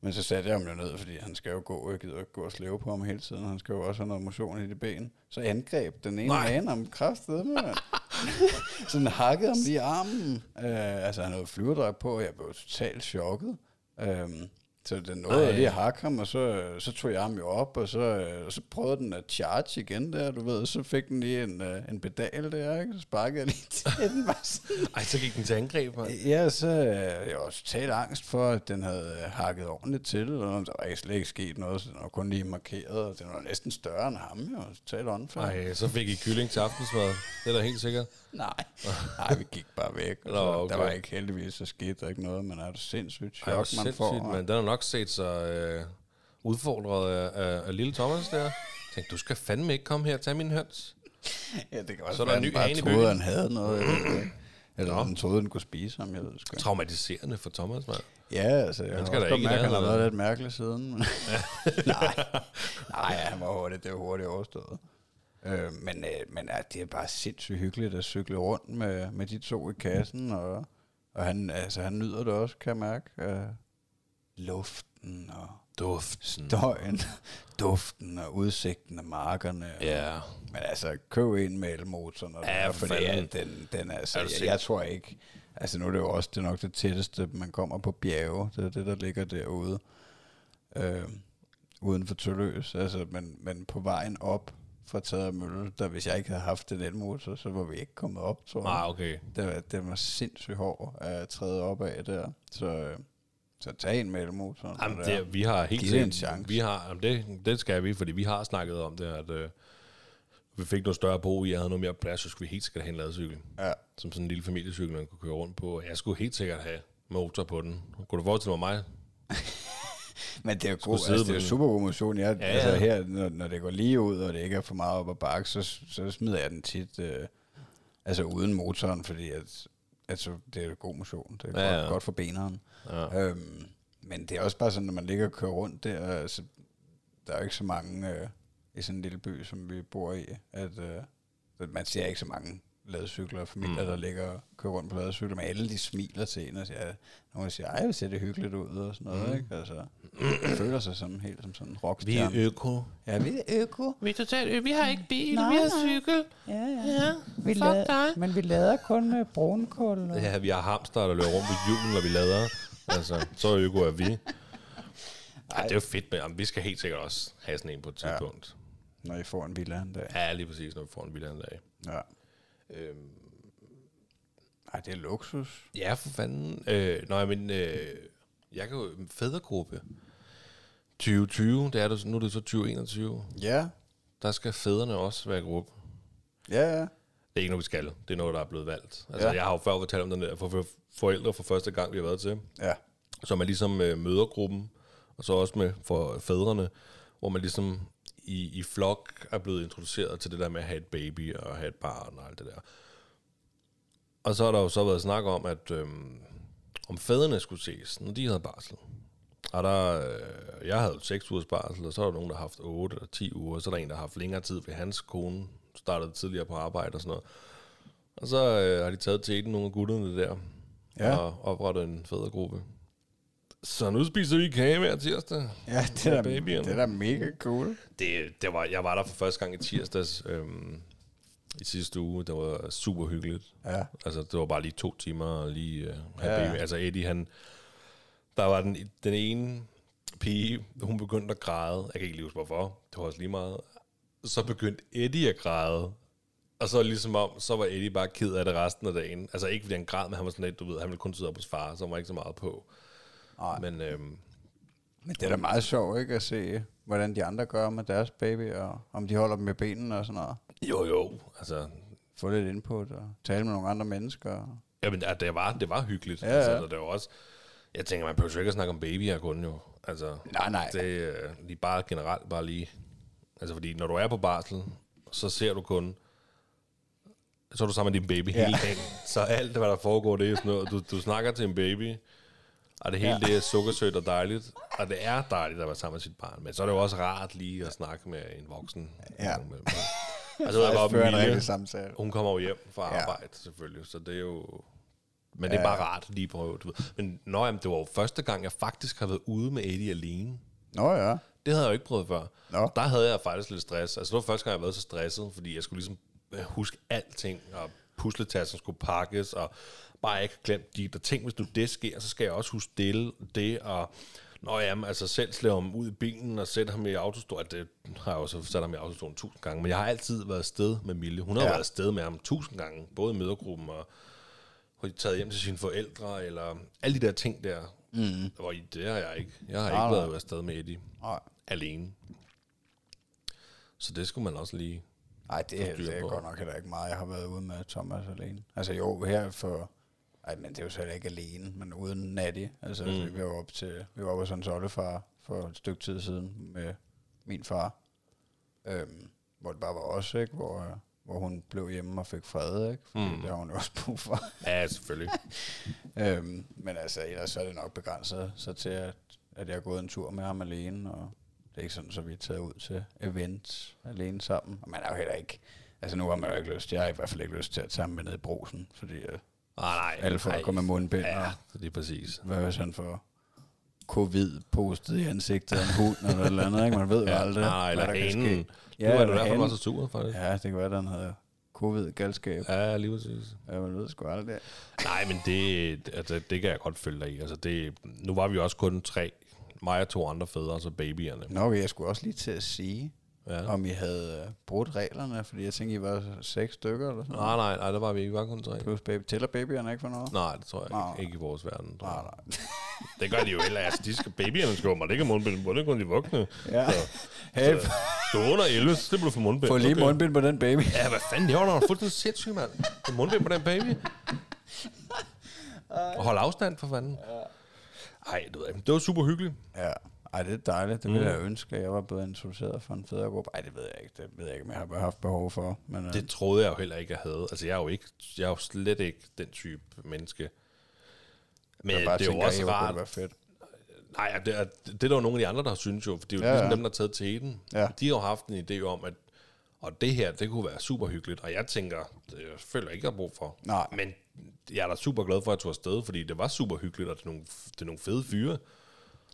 Speaker 1: men så satte jeg ham jo ned, fordi han skal jo gå, jeg gider ikke gå og slæve på ham hele tiden, han skal jo også have noget motion i de ben. Så angreb den ene
Speaker 2: Nej.
Speaker 1: hane ham kraftedet med, mand. sådan hakkede ham lige i armen. Øh, altså han havde flyverdragt på, og jeg blev totalt chokket. Øhm, så den nåede
Speaker 2: Ej.
Speaker 1: lige at hakke ham, og så, så tog jeg ham jo op, og så, øh, og så prøvede den at charge igen der, du ved, så fik den lige en, øh, en pedal der, ikke? Så sparkede jeg lige til den. Bare sådan.
Speaker 2: Ej, så gik den til angreb, man.
Speaker 1: Ja, så øh, jeg var totalt angst for, at den havde øh, hakket ordentligt til, og der var ikke slet ikke sket noget, så den var kun lige markeret, og den var næsten større end ham, jo, totalt åndfærd.
Speaker 2: Ej, så fik I kylling til aftensmad. Det er da helt sikkert.
Speaker 1: Nej, nej, vi gik bare væk. Og
Speaker 2: Nå, okay.
Speaker 1: Der var ikke heldigvis, så skete der ikke noget, men er det sindssygt chok,
Speaker 2: Ej,
Speaker 1: man
Speaker 2: sindssygt,
Speaker 1: får.
Speaker 2: men den har nok set sig øh, udfordret af, af, af, lille Thomas der. Tænkte, du skal fandme ikke komme her og tage min høns.
Speaker 1: Ja, det kan også
Speaker 2: Så er der
Speaker 1: være,
Speaker 2: en ny
Speaker 1: bare troede, han havde noget. Eller den troede, den kunne spise ham, jeg ved sgu.
Speaker 2: Traumatiserende for Thomas, mand.
Speaker 1: Ja, altså, jeg
Speaker 2: Han
Speaker 1: har
Speaker 2: skal
Speaker 1: også
Speaker 2: ikke i
Speaker 1: mærke, at han har været lidt mærkelig siden. Men nej, nej, han var hurtigt, det var hurtigt overstået. Øh, men, øh, men ja, det er bare sindssygt hyggeligt at cykle rundt med, med de to i kassen, og, og han, altså, han nyder det også, kan jeg mærke. Øh, luften og
Speaker 2: Duften.
Speaker 1: støjen, duften og udsigten af markerne.
Speaker 2: Ja.
Speaker 1: Men altså, køb en med elmotoren. Og
Speaker 2: Ja, for fanden.
Speaker 1: den, den er, altså,
Speaker 2: Er
Speaker 1: jeg, jeg, tror ikke, altså nu er det jo også det er nok det tætteste, man kommer på bjerge, det er det, der ligger derude, øh, uden for Tølløs, altså, men, men på vejen op fra Taget Mølle, der hvis jeg ikke havde haft den elmotor, så var vi ikke kommet op, tror jeg.
Speaker 2: Ah, okay.
Speaker 1: Det var, det var sindssygt hård at træde op af der, så, øh, så tag en med elmotoren.
Speaker 2: Jamen,
Speaker 1: og
Speaker 2: det, vi har helt
Speaker 1: Giv en chance.
Speaker 2: Vi har, jamen, det, det skal vi, fordi vi har snakket om det, at øh, vi fik noget større på, jeg havde noget mere plads, så skulle vi helt sikkert have en ladecykel.
Speaker 1: Ja.
Speaker 2: Som sådan en lille familiecykel, man kunne køre rundt på. Jeg skulle helt sikkert have motor på den. Kunne du forestille mig mig?
Speaker 1: Men det er jo god, altså, det er super god motion. Jeg,
Speaker 2: Ja,
Speaker 1: ja, altså her, når, når det går lige ud, og det ikke er for meget op ad bakke, så, så smider jeg den tit øh, altså uden motoren, fordi at, altså, det er jo god motion. Det er
Speaker 2: Ja,
Speaker 1: ja,
Speaker 2: ja.
Speaker 1: godt, godt for beneren.
Speaker 2: Ja.
Speaker 1: Øhm, men det er også bare sådan, når man ligger og kører rundt der, altså, der er jo ikke så mange øh, i sådan en lille by, som vi bor i, at, øh, at man ser ikke så mange ladecykler og familier,
Speaker 2: Mm.
Speaker 1: der ligger og kører rundt på ladecykler, men alle de smiler til en og siger, nogen siger, ej, hvor ser det hyggeligt ud og sådan noget,
Speaker 2: Mm.
Speaker 1: ikke? Altså, føler sig sådan helt som sådan en
Speaker 2: Vi er
Speaker 1: rockstjerne.
Speaker 2: øko.
Speaker 1: ja, vi er øko.
Speaker 2: Vi er totalt ø. Vi har ikke bil,
Speaker 3: Nej,
Speaker 2: vi har cykel.
Speaker 3: Ja, ja.
Speaker 2: Ja,
Speaker 3: Vi
Speaker 2: fuck
Speaker 3: lader,
Speaker 2: dig.
Speaker 3: men vi lader kun med brunkul. Og...
Speaker 2: Ja, vi har hamster, der løber rundt på julen, når vi lader. Altså, så øko er vi. Ej, det er jo fedt, men jamen, vi skal helt sikkert også have sådan en på et
Speaker 1: Ja.
Speaker 2: tidspunkt.
Speaker 1: Når I får en villa en dag.
Speaker 2: Ja, lige præcis, når vi får en villa en dag.
Speaker 1: Ja.
Speaker 2: Øhm,
Speaker 1: Ej, det er luksus.
Speaker 2: ja, for fanden. Øh, nej, men øh, jeg kan jo... Fædregruppe. 2020, det er det, nu er det så 2021.
Speaker 1: Ja,
Speaker 2: Der skal fædrene også være i gruppe.
Speaker 1: ja, ja.
Speaker 2: Det er ikke noget, vi skal. Det er noget, der er blevet valgt. Altså,
Speaker 1: Ja.
Speaker 2: jeg har jo før fortalt om den der for, for forældre for første gang, vi har været til.
Speaker 1: Ja,
Speaker 2: som er ligesom øh, mødergruppen, og så også med for fædrene, hvor man ligesom i, i flok er blevet introduceret til det der med at have et baby og have et barn og alt det der. Og så har der jo så været snak om, at øhm, om fædrene skulle ses, når de havde barsel. Og der, øh, jeg havde 6 ugers barsel, og så er der nogen, der har haft 8 eller 10 uger, så er der en, der har haft længere tid, fordi hans kone startede tidligere på arbejde og sådan noget. Og så øh, har de taget til nogle af gutterne der,
Speaker 1: Ja.
Speaker 2: og oprettet en fædregruppe. Så nu spiser vi kage hver tirsdag.
Speaker 1: ja det, er da, det er da mega cool.
Speaker 2: Det, det var, jeg var der for første gang i tirsdags øhm, i sidste uge. Det var super hyggeligt.
Speaker 1: Ja,
Speaker 2: Altså, det var bare lige to timer og lige øh, have
Speaker 1: Ja.
Speaker 2: baby. Altså, Eddie, han... Der var den, den ene pige, hun begyndte at græde. Jeg kan ikke lige huske, hvorfor. Det var også lige meget. Så begyndte Eddie at græde. Og så ligesom om, så var Eddie bare ked af det resten af dagen. Altså ikke fordi han græd, men han var sådan lidt, du ved, han ville kun sidde op hos far, så han var ikke så meget på.
Speaker 1: Nej.
Speaker 2: Men øhm,
Speaker 1: Men det er da meget sjovt, ikke, at se, hvordan de andre gør med deres baby, og om de holder dem med benene og sådan noget.
Speaker 2: jo jo, altså
Speaker 1: Få lidt input og tale med nogle andre mennesker.
Speaker 2: Jamen, at det var, det var hyggeligt.
Speaker 1: Ja,
Speaker 2: altså,
Speaker 1: ja.
Speaker 2: og det var også, Jeg tænker, man behøver ikke at snakke om baby her kun jo. Altså,
Speaker 1: Nej, nej.
Speaker 2: Det er lige bare generelt bare lige... Altså, fordi når du er på barsel, så ser du kun... Så er du sammen med din baby
Speaker 1: Ja.
Speaker 2: hele dagen. Så alt, hvad der foregår, det er sådan noget. Du, du snakker til en baby, og det hele
Speaker 1: Ja.
Speaker 2: det er sukkersødt og dejligt. Og det er dejligt at være sammen med sit barn. Men så er det jo også rart lige at snakke med en voksen.
Speaker 1: Ja.
Speaker 2: Imellem. Altså, jeg var
Speaker 1: Føre en
Speaker 2: Mille,
Speaker 1: rigtig samtale.
Speaker 2: hun kommer jo hjem fra
Speaker 1: Ja.
Speaker 2: arbejde, selvfølgelig. Så det er jo... Men det er
Speaker 1: Ja.
Speaker 2: bare rart lige at prøve, du ved. Men nå, jamen, det var jo første gang, jeg faktisk har været ude med Eddie alene.
Speaker 1: Nå ja.
Speaker 2: Det havde jeg jo ikke prøvet før.
Speaker 1: Nå.
Speaker 2: Der havde jeg faktisk lidt stress. Altså, det var første gang, jeg havde været så stresset, fordi jeg skulle ligesom huske alting, og pusletasser skulle pakkes, og bare ikke glemt dit. Og tænk, hvis nu det sker, så skal jeg også huske det, det og Nå jamen, altså selv slæve ham ud i bilen og sætte ham i autostolen. Det har jeg jo så sat ham i autostolen tusind gange. Men jeg har altid været afsted med Mille. Hun har
Speaker 1: Ja.
Speaker 2: ja. været afsted med ham tusind gange. Både i mødergruppen og har taget hjem til sine forældre, eller alle de der ting der. Mm. Hvor i det har jeg ikke. Jeg har
Speaker 1: Nej,
Speaker 2: ikke
Speaker 1: nej.
Speaker 2: været afsted med Eddie
Speaker 1: Nej.
Speaker 2: alene. Så det skulle man også lige...
Speaker 1: Nej, det,
Speaker 2: styr
Speaker 1: det er godt nok heller ikke meget. Jeg har været ude med Thomas alene. Altså jo, her for... Ej, men det er jo heller ikke alene, men uden Natty. Altså, mm. vi var op til... Vi var oppe hos hans oldefar for et stykke tid siden med min far. Øhm, hvor det bare var os, ikke? Hvor, hvor hun blev hjemme og fik fred, ikke? Fordi mm. det har hun jo også brug for.
Speaker 2: Ja, selvfølgelig.
Speaker 1: øhm, men altså, ellers så er det nok begrænset så til, at, at jeg har gået en tur med ham alene, og det er ikke sådan, så vi er taget ud til events alene sammen. Og man er jo heller ikke... Altså nu har man jo ikke lyst, jeg har i hvert fald ikke lyst til at tage med ned i brosen, fordi øh,
Speaker 2: Ah, nej,
Speaker 1: alle folk kommer med mundbind,
Speaker 2: Ja, det er præcis.
Speaker 1: hvad hvis han får covid postet i ansigtet af en hund eller et eller andet, ikke? Man ved jo
Speaker 2: Ja,
Speaker 1: aldrig,
Speaker 2: nej, eller
Speaker 1: hvad der kan ske.
Speaker 2: Ja, nu er
Speaker 1: eller
Speaker 2: derfor, var så sur, faktisk.
Speaker 1: Ja, det kan være, at han havde covid-galskab. Ja,
Speaker 2: lige præcis.
Speaker 1: ja, man ved sgu aldrig.
Speaker 2: Nej, men det, altså, det kan jeg godt følge dig i. Altså, det, nu var vi også kun tre. Mig og to andre fædre, så babyerne.
Speaker 1: Nå, okay, jeg skulle også lige til at sige,
Speaker 2: Ja.
Speaker 1: ja. om I havde øh, brudt reglerne, fordi jeg tænkte, I var seks stykker eller sådan
Speaker 2: Nej, nej, nej, der var vi ikke. Vi var kun tre.
Speaker 1: Plus baby. Tæller babyerne ikke for noget?
Speaker 2: Nej, det tror jeg
Speaker 1: Nej.
Speaker 2: ikke. Ikke i vores verden. Tror
Speaker 1: Nej, nej.
Speaker 2: Det gør de jo heller. Altså, de skal, babyerne skal mig. Det ikke have mundbind på. Det kun de voksne.
Speaker 1: Ja.
Speaker 2: Så,
Speaker 1: Hey,
Speaker 2: du er under 11, så det du få mundbind.
Speaker 1: få lige
Speaker 2: Okay.
Speaker 1: mundbind på den baby.
Speaker 2: Ja, hvad fanden? Det var da fuldstændig sindssygt, mand. Mundbind på den baby. Og hold afstand for fanden. Ej, det, ved jeg det var super hyggeligt.
Speaker 1: Ja. Ej, det er dejligt. Det ville jeg ønske, at jeg var blevet introduceret for en fædregruppe. Ej, det ved jeg ikke. Det ved jeg ikke, om jeg har haft behov for. Men, øh,
Speaker 2: Det troede jeg jo heller ikke, jeg havde. Altså, jeg er jo, ikke, jeg er jo slet ikke den type menneske. Men
Speaker 1: jeg bare
Speaker 2: det er jo også
Speaker 1: "Ej, hvor kunne
Speaker 2: rart.
Speaker 1: Det fedt.
Speaker 2: Nej, det er, det er der jo nogle af de andre, der har synes jo, for det er jo
Speaker 1: Ja,
Speaker 2: ligesom
Speaker 1: ja.
Speaker 2: dem, der har taget til den.
Speaker 1: Ja.
Speaker 2: De har jo haft en idé om, at og det her, det kunne være super hyggeligt. Og jeg tænker, det jeg føler jeg ikke, jeg har brug for.
Speaker 1: Nej.
Speaker 2: Men jeg er da super glad for, at jeg tog afsted, fordi det var super hyggeligt, og det er nogle, det er nogle fede fyre.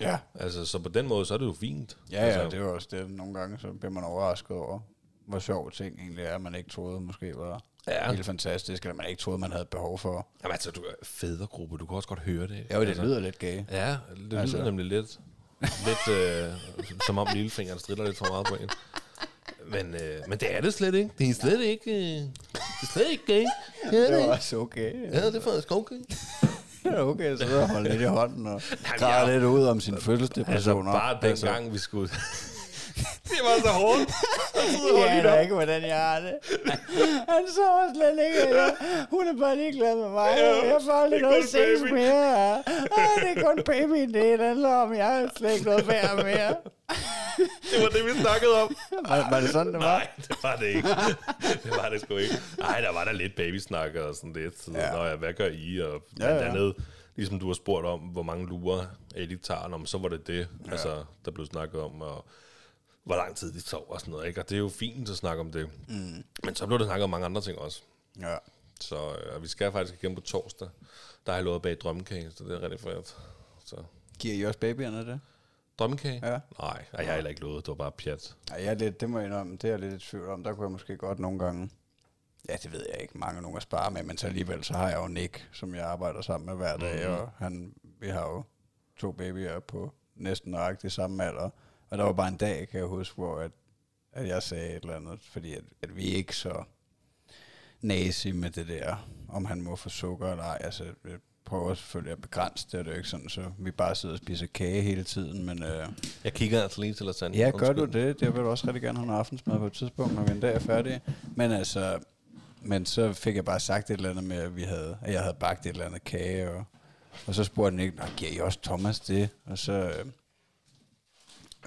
Speaker 1: Ja.
Speaker 2: Altså, så på den måde, så er det jo fint.
Speaker 1: Ja, ja,
Speaker 2: altså,
Speaker 1: det er jo også det. Nogle gange så bliver man overrasket over, hvor sjov ting egentlig er, man ikke troede måske var
Speaker 2: Ja.
Speaker 1: helt fantastisk, eller man ikke troede, man havde behov for.
Speaker 2: Jamen altså, du er fædregruppe, du kan også godt høre det.
Speaker 1: Jo, det
Speaker 2: altså,
Speaker 1: lyder lidt gay.
Speaker 2: Ja, det lyder
Speaker 1: Altså.
Speaker 2: nemlig lidt, lidt øh, som om lillefingeren strider lidt for meget på en. Men, øh, men det er det slet ikke. Det er slet ikke, øh, det er slet ikke gay. Det er
Speaker 1: Det
Speaker 2: det
Speaker 1: var også okay.
Speaker 2: Ja, det er faktisk okay.
Speaker 1: Det okay sidde og holde lidt i hånden og græde lidt ud om sin
Speaker 2: Altså,
Speaker 1: fødselsdepressioner.
Speaker 2: bare den gang, vi skulle... det var så hårdt.
Speaker 1: Jeg aner ikke, hvordan jeg har det. Han så slet ikke. Jeg, hun er bare ligeglad med mig. Jeg får aldrig noget sex
Speaker 2: baby.
Speaker 1: mere. Ej, det er kun baby, det handler om. Jeg har slet ikke noget værd mere.
Speaker 2: Det var det, vi snakkede om.
Speaker 1: Var, var det sådan, det var?
Speaker 2: Nej, det var det ikke. Det var det sgu ikke. Nej, der var der lidt babysnak og sådan lidt. Så,
Speaker 1: Ja.
Speaker 2: Nå ja, hvad gør I? Og
Speaker 1: Ja,
Speaker 2: blandt
Speaker 1: ja.
Speaker 2: andet, ligesom du har spurgt om, hvor mange lurer Eddie tager, men så var det det, ja. altså, der blev snakket om, og hvor lang tid de sov og sådan noget. Ikke? Og det er jo fint at snakke om det. Mm. Men så blev der snakket om mange andre ting også.
Speaker 1: Ja.
Speaker 2: Så øh, vi skal faktisk igennem på torsdag. Der har jeg lovet bag drømmekage, så det er rigtig fedt. Så
Speaker 1: Giver I også babyerne det?
Speaker 2: Drømmekage?
Speaker 1: Ja.
Speaker 2: Nej, ej, jeg har heller ikke lovet. Det var bare pjat.
Speaker 1: Ja, jeg er lidt, det må jeg indrømme, det er jeg lidt i tvivl om. Der kunne jeg måske godt nogle gange, ja, det ved jeg ikke, mange nogen at spare med, men så alligevel, så har jeg jo Nick, som jeg arbejder sammen med hver dag,
Speaker 2: Mhm.
Speaker 1: mm-hmm. og han, vi har jo to babyer på næsten nøjagtig samme alder. Og der var bare en dag, kan jeg huske, hvor at, at jeg sagde et eller andet, fordi at, at vi ikke så nazi med det der, om han må få sukker eller ej. Altså, jeg prøver selvfølgelig at begrænse det, er jo ikke sådan, så vi bare sidder og spiser kage hele tiden, men... Øh,
Speaker 2: Jeg kigger altså lige til lasagne.
Speaker 1: Ja, gør du det? Det vil jeg også rigtig gerne have noget aftensmad på et tidspunkt, når vi en dag er færdige. Men altså, men så fik jeg bare sagt et eller andet med, at, vi havde, at jeg havde bagt et eller andet kage, og Og så spurgte den ikke, Nå, giver I også Thomas det? Og så, øh,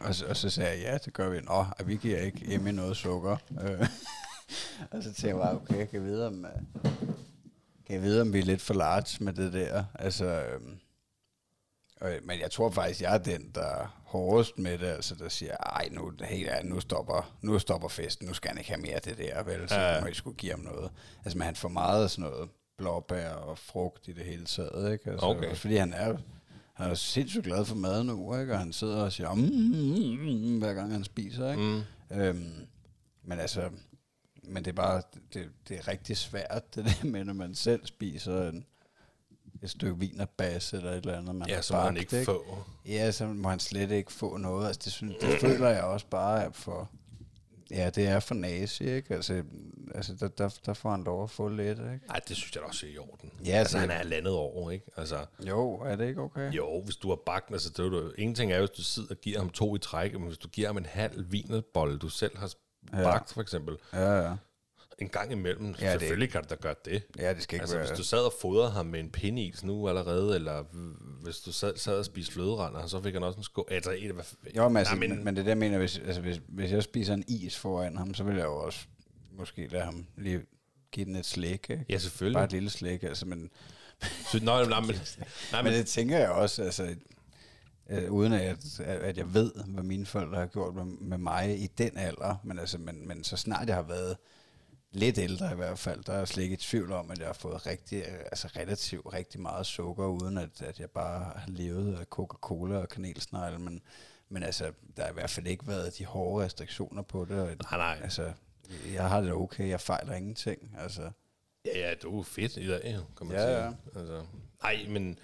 Speaker 1: og, så, og så sagde jeg, ja, det gør vi. Nå, vi giver ikke Emmy noget sukker. Øh, og så tænkte jeg bare, okay, jeg kan vide, om, øh, jeg vide, om vi er lidt for large med det der. Altså, øh, og, men jeg tror faktisk, jeg er den, der er hårdest med det, altså der siger, ej, nu, hey, ja, nu, stopper, nu stopper festen, nu skal han ikke have mere af det der, vel, så
Speaker 2: Ja.
Speaker 1: må I skulle give ham noget. Altså, men han får meget af sådan noget blåbær og frugt i det hele taget, ikke? Altså,
Speaker 2: Okay.
Speaker 1: Også fordi han er, han er sindssygt glad for mad nu, ikke? Og han sidder og siger, mm, mm, mm, hver gang han spiser, ikke?
Speaker 2: Mm.
Speaker 1: Øhm, men altså, men det er bare, det, det er rigtig svært, det der med, når man selv spiser en, et stykke vinerbas eller et eller andet, man
Speaker 2: Ja, så må han
Speaker 1: bagt,
Speaker 2: ikke få.
Speaker 1: Ja, så må han slet ikke få noget. Altså, det, synes, det føler jeg også bare er for... Ja, det er for nazi, ikke? Altså, altså der, der, der får han lov at få lidt, ikke?
Speaker 2: Nej, det synes jeg da også er i orden.
Speaker 1: Ja,
Speaker 2: altså,
Speaker 1: det-
Speaker 2: han er halvandet år, ikke? Altså,
Speaker 1: Jo, er det ikke okay?
Speaker 2: jo, hvis du har bagt, altså, det er jo, en ting er, hvis du sidder og giver ham to i træk, men hvis du giver ham en halv vinerbolle, du selv har
Speaker 1: Ja.
Speaker 2: bagt, for eksempel,
Speaker 1: Ja, ja.
Speaker 2: en gang imellem,
Speaker 1: Ja,
Speaker 2: ja,
Speaker 1: det-
Speaker 2: selvfølgelig kan du da gøre det.
Speaker 1: Ja, det skal ikke
Speaker 2: Altså,
Speaker 1: være...
Speaker 2: hvis du sad og fodrede ham med en pindis nu allerede, eller hvis du sad, sad og spiste fløderender, så fik han også en skål. Altså, et, hvad,
Speaker 1: Jo, men, altså,
Speaker 2: Nej,
Speaker 1: men, men det der mener, hvis, altså, hvis, hvis jeg spiser en is foran ham, så vil jeg jo også måske lade ham lige give den et slik, ikke?
Speaker 2: Ja, selvfølgelig.
Speaker 1: Bare et lille slik, altså, men,
Speaker 2: Så, nej, nej, men, nej,
Speaker 1: men
Speaker 2: men,
Speaker 1: det tænker jeg også, altså, øh, uden at, at jeg ved, hvad mine forældre har gjort med, med mig i den alder, men, altså, men, men så snart jeg har været lidt ældre i hvert fald, der er jeg slet ikke i tvivl om, at jeg har fået rigtig, altså relativt rigtig meget sukker, uden at, at jeg bare har levet af Coca-Cola og kanelsnegle, men, men altså, der har i hvert fald ikke været de hårde restriktioner på det. Og,
Speaker 2: nej, nej.
Speaker 1: Altså, jeg har det okay, jeg fejler ingenting. Altså,
Speaker 2: Ja, ja, du er fedt i dag, kan man
Speaker 1: Ja,
Speaker 2: sige.
Speaker 1: ja.
Speaker 2: Altså, nej, men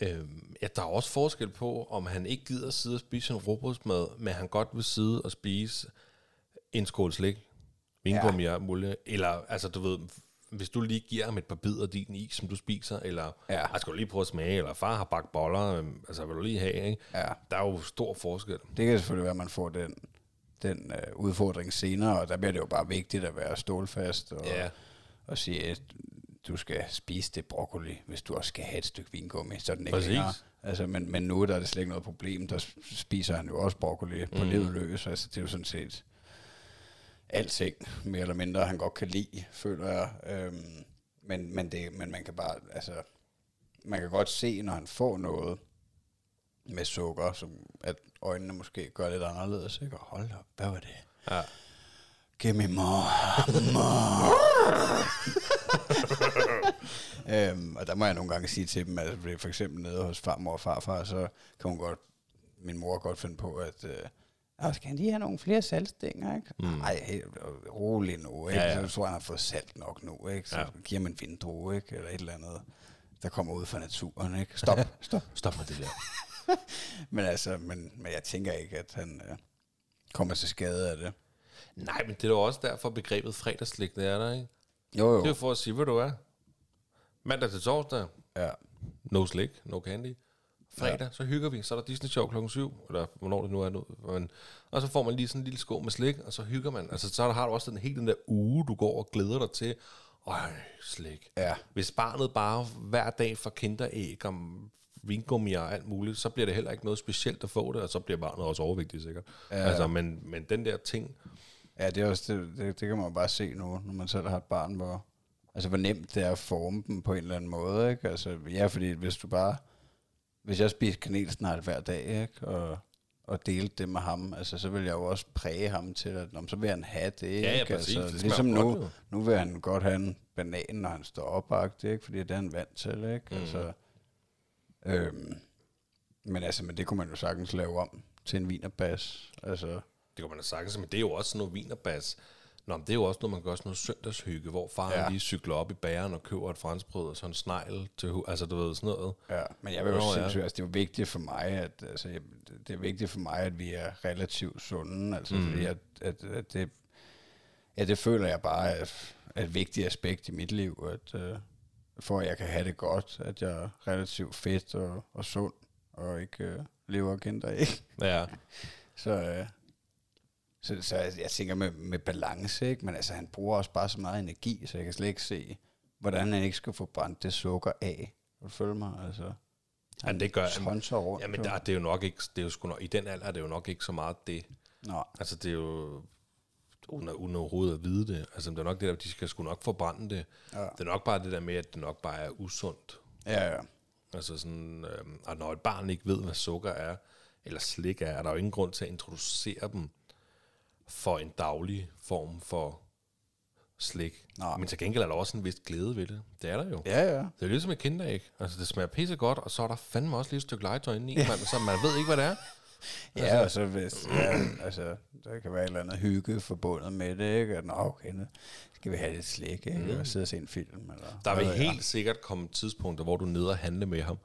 Speaker 2: øh, ja, der er også forskel på, om han ikke gider sidde og spise en robrødsmad, men han godt vil sidde og spise en skål slik, vingummi ja. og. Eller, altså, du ved, hvis du lige giver ham et par bidder af din is, som du spiser, eller
Speaker 1: Ja.
Speaker 2: ja. skal du lige prøve at smage, eller far har bagt boller, øhm, altså vil du lige have, ikke?
Speaker 1: ja.
Speaker 2: Der er jo stor forskel.
Speaker 1: Det kan selvfølgelig være, at man får den, den øh, udfordring senere, og der bliver det jo bare vigtigt at være stålfast og,
Speaker 2: Ja.
Speaker 1: og sige, at du skal spise det broccoli, hvis du også skal have et stykke vingummi, så den ikke
Speaker 2: Præcis.
Speaker 1: længere. Altså, men, men nu der er det slet ikke noget problem. Der spiser han jo også broccoli på
Speaker 2: Mm.
Speaker 1: livet løs. Altså, det er jo sådan set alting, mere eller mindre, han godt kan lide, føler jeg. Øhm, men, men, det, men man kan bare, altså, man kan godt se, når han får noget med sukker, som at øjnene måske gør lidt anderledes. Ikke? Og hold op, hvad var det?
Speaker 2: Ja.
Speaker 1: Give me more, more. Øhm, og der må jeg nogle gange sige til dem, at fordi for eksempel nede hos farmor og farfar, så kan hun godt, min mor godt finde på, at øh, "Nå, skal han lige have nogle flere saltstænger, ikke?
Speaker 2: Mm.
Speaker 1: Nej, helt rolig nu, ikke?
Speaker 2: Ja,
Speaker 1: Ja. Så tror jeg, han har fået salt nok nu, ikke? Så
Speaker 2: Ja.
Speaker 1: giver man en vindrue, ikke? Eller et eller andet, der kommer ud fra naturen, ikke? Stop, stop.
Speaker 2: Stop med det der.
Speaker 1: Men altså, men, men jeg tænker ikke, at han øh, kommer til skade af det.
Speaker 2: Nej, men det er jo også derfor begrebet fredagslik, det er der, ikke?
Speaker 1: Jo, jo.
Speaker 2: Det er jo for at sige, hvad du er. Mandag til torsdag,
Speaker 1: Ja.
Speaker 2: no slik, no candy. Fredag, ja. så hygger vi, så er der Disney Show klokken 7, eller hvornår det nu er nu. Men, og så får man lige sådan en lille skål med slik, og så hygger man. Altså, så har du også den hele den der uge, du går og glæder dig til. Øj, slik.
Speaker 1: Ja.
Speaker 2: Hvis barnet bare hver dag får kinderæg og vingummi og alt muligt, så bliver det heller ikke noget specielt at få det, og så bliver barnet også overvægtigt sikkert. Ja. Altså, men, men den der ting,
Speaker 1: Ja, det, er også, det, det, det kan man bare se nu, når man selv har et barn, hvor, altså, hvor nemt det er at forme dem på en eller anden måde. Ikke? Altså, ja, fordi hvis du bare... Hvis jeg spiser kanelsnegl hver dag, ikke? Og, og delte det med ham, altså, så vil jeg jo også præge ham til, at men så vil han have det.
Speaker 2: Ja, ja,
Speaker 1: ikke?
Speaker 2: præcis.
Speaker 1: Altså,
Speaker 2: Det
Speaker 1: ligesom nu,
Speaker 2: godt, jo.
Speaker 1: nu vil han godt have en banan, når han står opbagt, ikke? fordi det er han vant til. Ikke?
Speaker 2: Mhm.
Speaker 1: Altså, øhm, men altså, men det kunne man jo sagtens lave om til en vinerbas. Altså,
Speaker 2: Det kan man da sagtens, men det er jo også noget vinerbas. Nå, men det er jo også noget, man gør sådan noget søndagshygge, hvor far
Speaker 1: Ja.
Speaker 2: lige cykler op i bageren og køber et franskbrød og sådan en snegl til Altså, du ved, sådan noget.
Speaker 1: Ja, men jeg vil jo sige,
Speaker 2: ja.
Speaker 1: altså, det er vigtigt for mig, at altså, det er vigtigt for mig, at vi er relativt sunde, altså mm. fordi at, at, at det, ja, det føler jeg bare er, er et vigtigt aspekt i mit liv, at uh, for at jeg kan have det godt, at jeg er relativt fedt og, og sund, og ikke uh, lever og kender ikke.
Speaker 2: Ja,
Speaker 1: Så, uh, så, så jeg, jeg tænker med, med balance, ikke? men altså han bruger også bare så meget energi, så jeg kan slet ikke se, hvordan han ikke skal få brændt det sukker af. Vil du følge mig? Altså,
Speaker 2: Ja, det gør
Speaker 1: Tonser rundt.
Speaker 2: Jamen, der, det er jo nok ikke, det er jo sgu nok, i den alder er det jo nok ikke så meget det.
Speaker 1: Nå,
Speaker 2: Altså, det er jo, uden, uden overhovedet at vide det. Altså, det er nok det der, de skal sgu nok forbrænde det.
Speaker 1: Ja.
Speaker 2: Det er nok bare det der med, at det nok bare er usundt.
Speaker 1: ja, ja.
Speaker 2: Altså sådan, øh, og når et barn ikke ved, hvad sukker er, eller slik er, er der jo ingen grund til at introducere dem for en daglig form for slik.
Speaker 1: Nej.
Speaker 2: Men til gengæld er der også en vis glæde ved det. Det er der jo.
Speaker 1: Ja, ja.
Speaker 2: Det er ligesom et kinderæg. Altså, det smager pisse godt, og så er der fandme også lige et stykke legetøj inde i, man, så man ved ikke, hvad det er.
Speaker 1: Ja, og så hvis, ja, altså, der kan være et eller andet hygge forbundet med det, ikke? At, nå, okay, nu skal vi have lidt slik, ikke? Mm. Og sidde og se en film, eller...
Speaker 2: Der vil
Speaker 1: ved jeg.
Speaker 2: helt sikkert komme tidspunkter, hvor du er nede og handle med ham,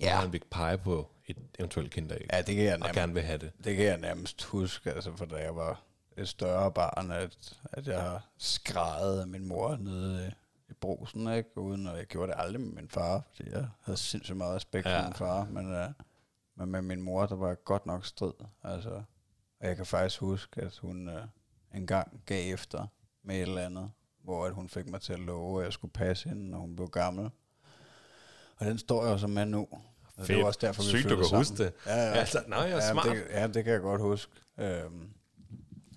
Speaker 1: Ja.
Speaker 2: og han vil pege på et eventuelt kinderæg,
Speaker 1: Ja, det kan jeg
Speaker 2: og
Speaker 1: nærmest,
Speaker 2: gerne vil have det.
Speaker 1: det kan jeg nærmest huske, altså, for da jeg var et større barn, at, at jeg har skrejet af min mor nede i, brusen, ikke? Uden, og jeg gjorde det aldrig med min far, fordi jeg havde sindssygt meget respekt
Speaker 2: Ja.
Speaker 1: for min far, men, uh, men med min mor, der var jeg godt nok strid, altså. Og jeg kan faktisk huske, at hun uh, en gang gav efter med et eller andet, hvor at hun fik mig til at love, at jeg skulle passe hende, når hun blev gammel. Og den står jeg så med nu. Og det var også derfor, vi
Speaker 2: Sygt, du kan huske
Speaker 1: sammen.
Speaker 2: det.
Speaker 1: Ja, ja.
Speaker 2: Altså, nej, jeg er
Speaker 1: ja,
Speaker 2: smart.
Speaker 1: Det, ja, det kan jeg godt huske. Øhm,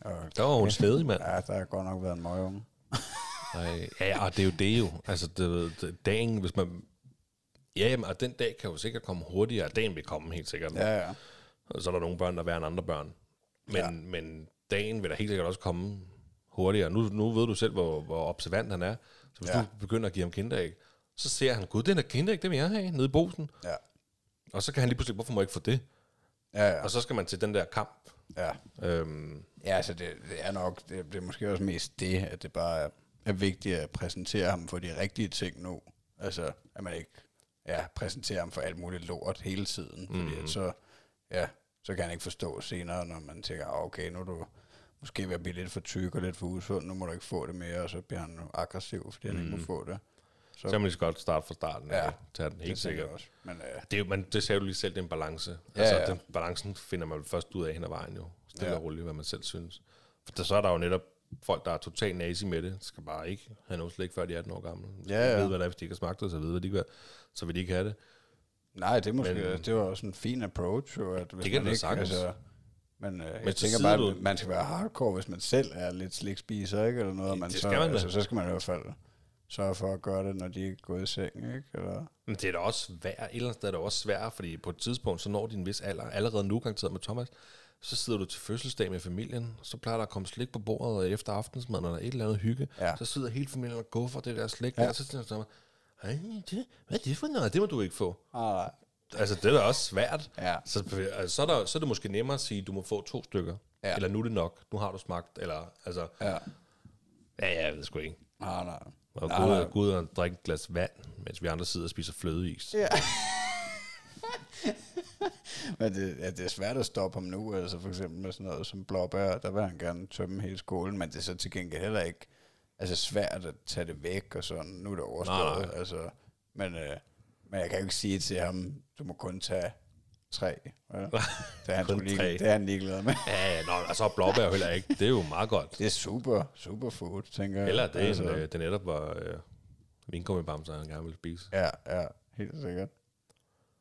Speaker 1: og,
Speaker 2: Der var hun stedig, mand.
Speaker 1: ja, der har godt nok været en møgeunge.
Speaker 2: Nej, ja, og det er jo det jo. Altså, det, det, dagen, hvis man... Ja, jamen, og den dag kan jo sikkert komme hurtigere. Dagen vil komme helt sikkert.
Speaker 1: Ja, ja.
Speaker 2: Og så er der nogle børn, der er værre end andre børn. Men,
Speaker 1: Ja.
Speaker 2: ja. men dagen vil da helt sikkert også komme hurtigere. Nu, nu ved du selv, hvor, hvor observant han er. Så hvis
Speaker 1: Ja.
Speaker 2: ja. du begynder at give ham kinderæg, så ser han, gud, den er kinderæg, det vil jeg have, nede i bosen.
Speaker 1: Ja,
Speaker 2: Og så kan han lige pludselig, hvorfor må jeg ikke få det?
Speaker 1: ja, ja.
Speaker 2: Og så skal man til den der kamp.
Speaker 1: ja.
Speaker 2: Øhm,
Speaker 1: ja altså det, det er nok, det, det er måske også mest det, at det bare er, er vigtigt at præsentere ham for de rigtige ting nu. Altså, at man ikke ja, præsenterer ham for alt muligt lort hele tiden. Fordi
Speaker 2: Mhm.
Speaker 1: at så, ja, så kan han ikke forstå senere, når man tænker, "Ah, okay, nu er du måske ved at blive lidt for tyk og lidt for usund, nu må du ikke få det mere, og så bliver han aggressiv, fordi han ikke må få det.
Speaker 2: Så kan man lige så godt starte fra starten.
Speaker 1: Ja.
Speaker 2: Tage den
Speaker 1: Det
Speaker 2: helt
Speaker 1: jeg
Speaker 2: sikkert.
Speaker 1: også. Men øh,
Speaker 2: Det, er jo, man, det sagde du lige selv, det er en balance.
Speaker 1: Ja,
Speaker 2: altså,
Speaker 1: ja.
Speaker 2: Den balancen finder man først ud af hen ad vejen jo. Stille
Speaker 1: Ja.
Speaker 2: og roligt, hvad man selv synes. For der, så er der jo netop folk, der er totalt nazi med det, skal bare ikke have noget slik, før de er 18 år gamle.
Speaker 1: Ja, ja.
Speaker 2: ved, hvad det er, hvis de ikke har smagt det, så ved, hvad de hvad, så vil de ikke have det.
Speaker 1: Nej, det måske,
Speaker 2: Men-
Speaker 1: det var også en fin approach, jo, at hvis
Speaker 2: Det kan
Speaker 1: man
Speaker 2: det
Speaker 1: ikke,
Speaker 2: sagtens.
Speaker 1: altså, men øh, jeg
Speaker 2: Men så
Speaker 1: tænker bare, at man skal være hardcore, hvis man selv er lidt slikspiser, ikke? Eller noget, og man
Speaker 2: Det
Speaker 1: så,
Speaker 2: skal man da.
Speaker 1: altså, så skal man i hvert fald sørge for at gøre det, når de er gået i seng, ikke? Eller,
Speaker 2: Men det er da også svært, et eller andet sted er det også svært, fordi på et tidspunkt, så når din vis alder, allerede nu garanteret med Thomas, så sidder du til fødselsdag med familien, så plejer der at komme slik på bordet efter aftensmaden, eller et eller andet hygge,
Speaker 1: Ja.
Speaker 2: så sidder hele familien og går for det der slik,
Speaker 1: Ja.
Speaker 2: ja. og så siger Thomas, "Ej, det, hvad er det for noget? Det må du ikke få.
Speaker 1: ah, nej.
Speaker 2: Altså, det er da også svært.
Speaker 1: Ja.
Speaker 2: Så, altså, så, er der, så er det måske nemmere at sige, du må få to stykker.
Speaker 1: Ja.
Speaker 2: Eller nu er det nok. Nu har du smagt. Eller, altså,
Speaker 1: Ja.
Speaker 2: ja, ja jeg ved sgu ikke.
Speaker 1: Ah, nej.
Speaker 2: Og gå ud, gå ud og drikke et glas vand, mens vi andre sidder og spiser flødeis.
Speaker 1: Ja. Men det, ja, det er svært at stoppe ham nu, altså for eksempel med sådan noget som blåbær, der vil han gerne tømme hele skolen, men det er så til gengæld heller ikke altså svært at tage det væk og sådan, nu er det overstået,
Speaker 2: Nej.
Speaker 1: altså, men, øh, men jeg kan jo ikke sige til ham, du må kun tage tre, ja. det, er han
Speaker 2: Kun
Speaker 1: lige, det er han ligeglad med.
Speaker 2: Ja, ja, nå, altså blåbær jo heller ikke. Det er jo meget godt.
Speaker 1: Det er super, super food, tænker jeg.
Speaker 2: Eller det,
Speaker 1: altså,
Speaker 2: altså. det netop var øh, vingummibamser, han gerne ville spise.
Speaker 1: Ja, ja, helt sikkert.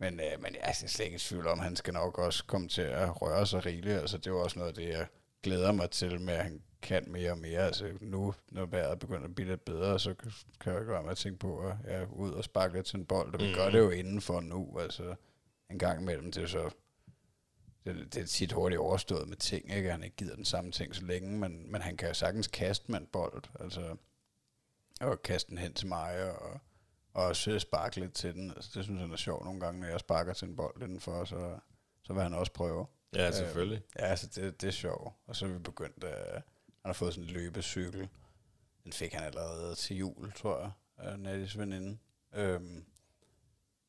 Speaker 1: Men, øh, men jeg er slet ikke i tvivl om, han skal nok også komme til at røre sig rigeligt. Altså, det er jo også noget af det, jeg glæder mig til, med at han kan mere og mere. Altså, nu, når vejret begynder at blive lidt bedre, så kan jeg ikke være med at tænke på, at jeg er ud og sparke lidt til en bold. Og vi
Speaker 2: Mhm.
Speaker 1: gør det jo indenfor nu, altså en gang imellem. Det er så det, det er tit hurtigt overstået med ting, ikke? Han ikke gider den samme ting så længe, men, men han kan jo sagtens kaste med en bold. Altså, og kaste den hen til mig, og, og også sparke lidt til den. Altså, det synes han er sjovt nogle gange, når jeg sparker til en bold indenfor, så, så vil han også prøve.
Speaker 2: Ja, selvfølgelig.
Speaker 1: Ja, altså det, det er sjovt. Og så er vi begyndt, uh, han har fået sådan en løbecykel. Den fik han allerede til jul, tror jeg, af Nattis veninde. Øhm,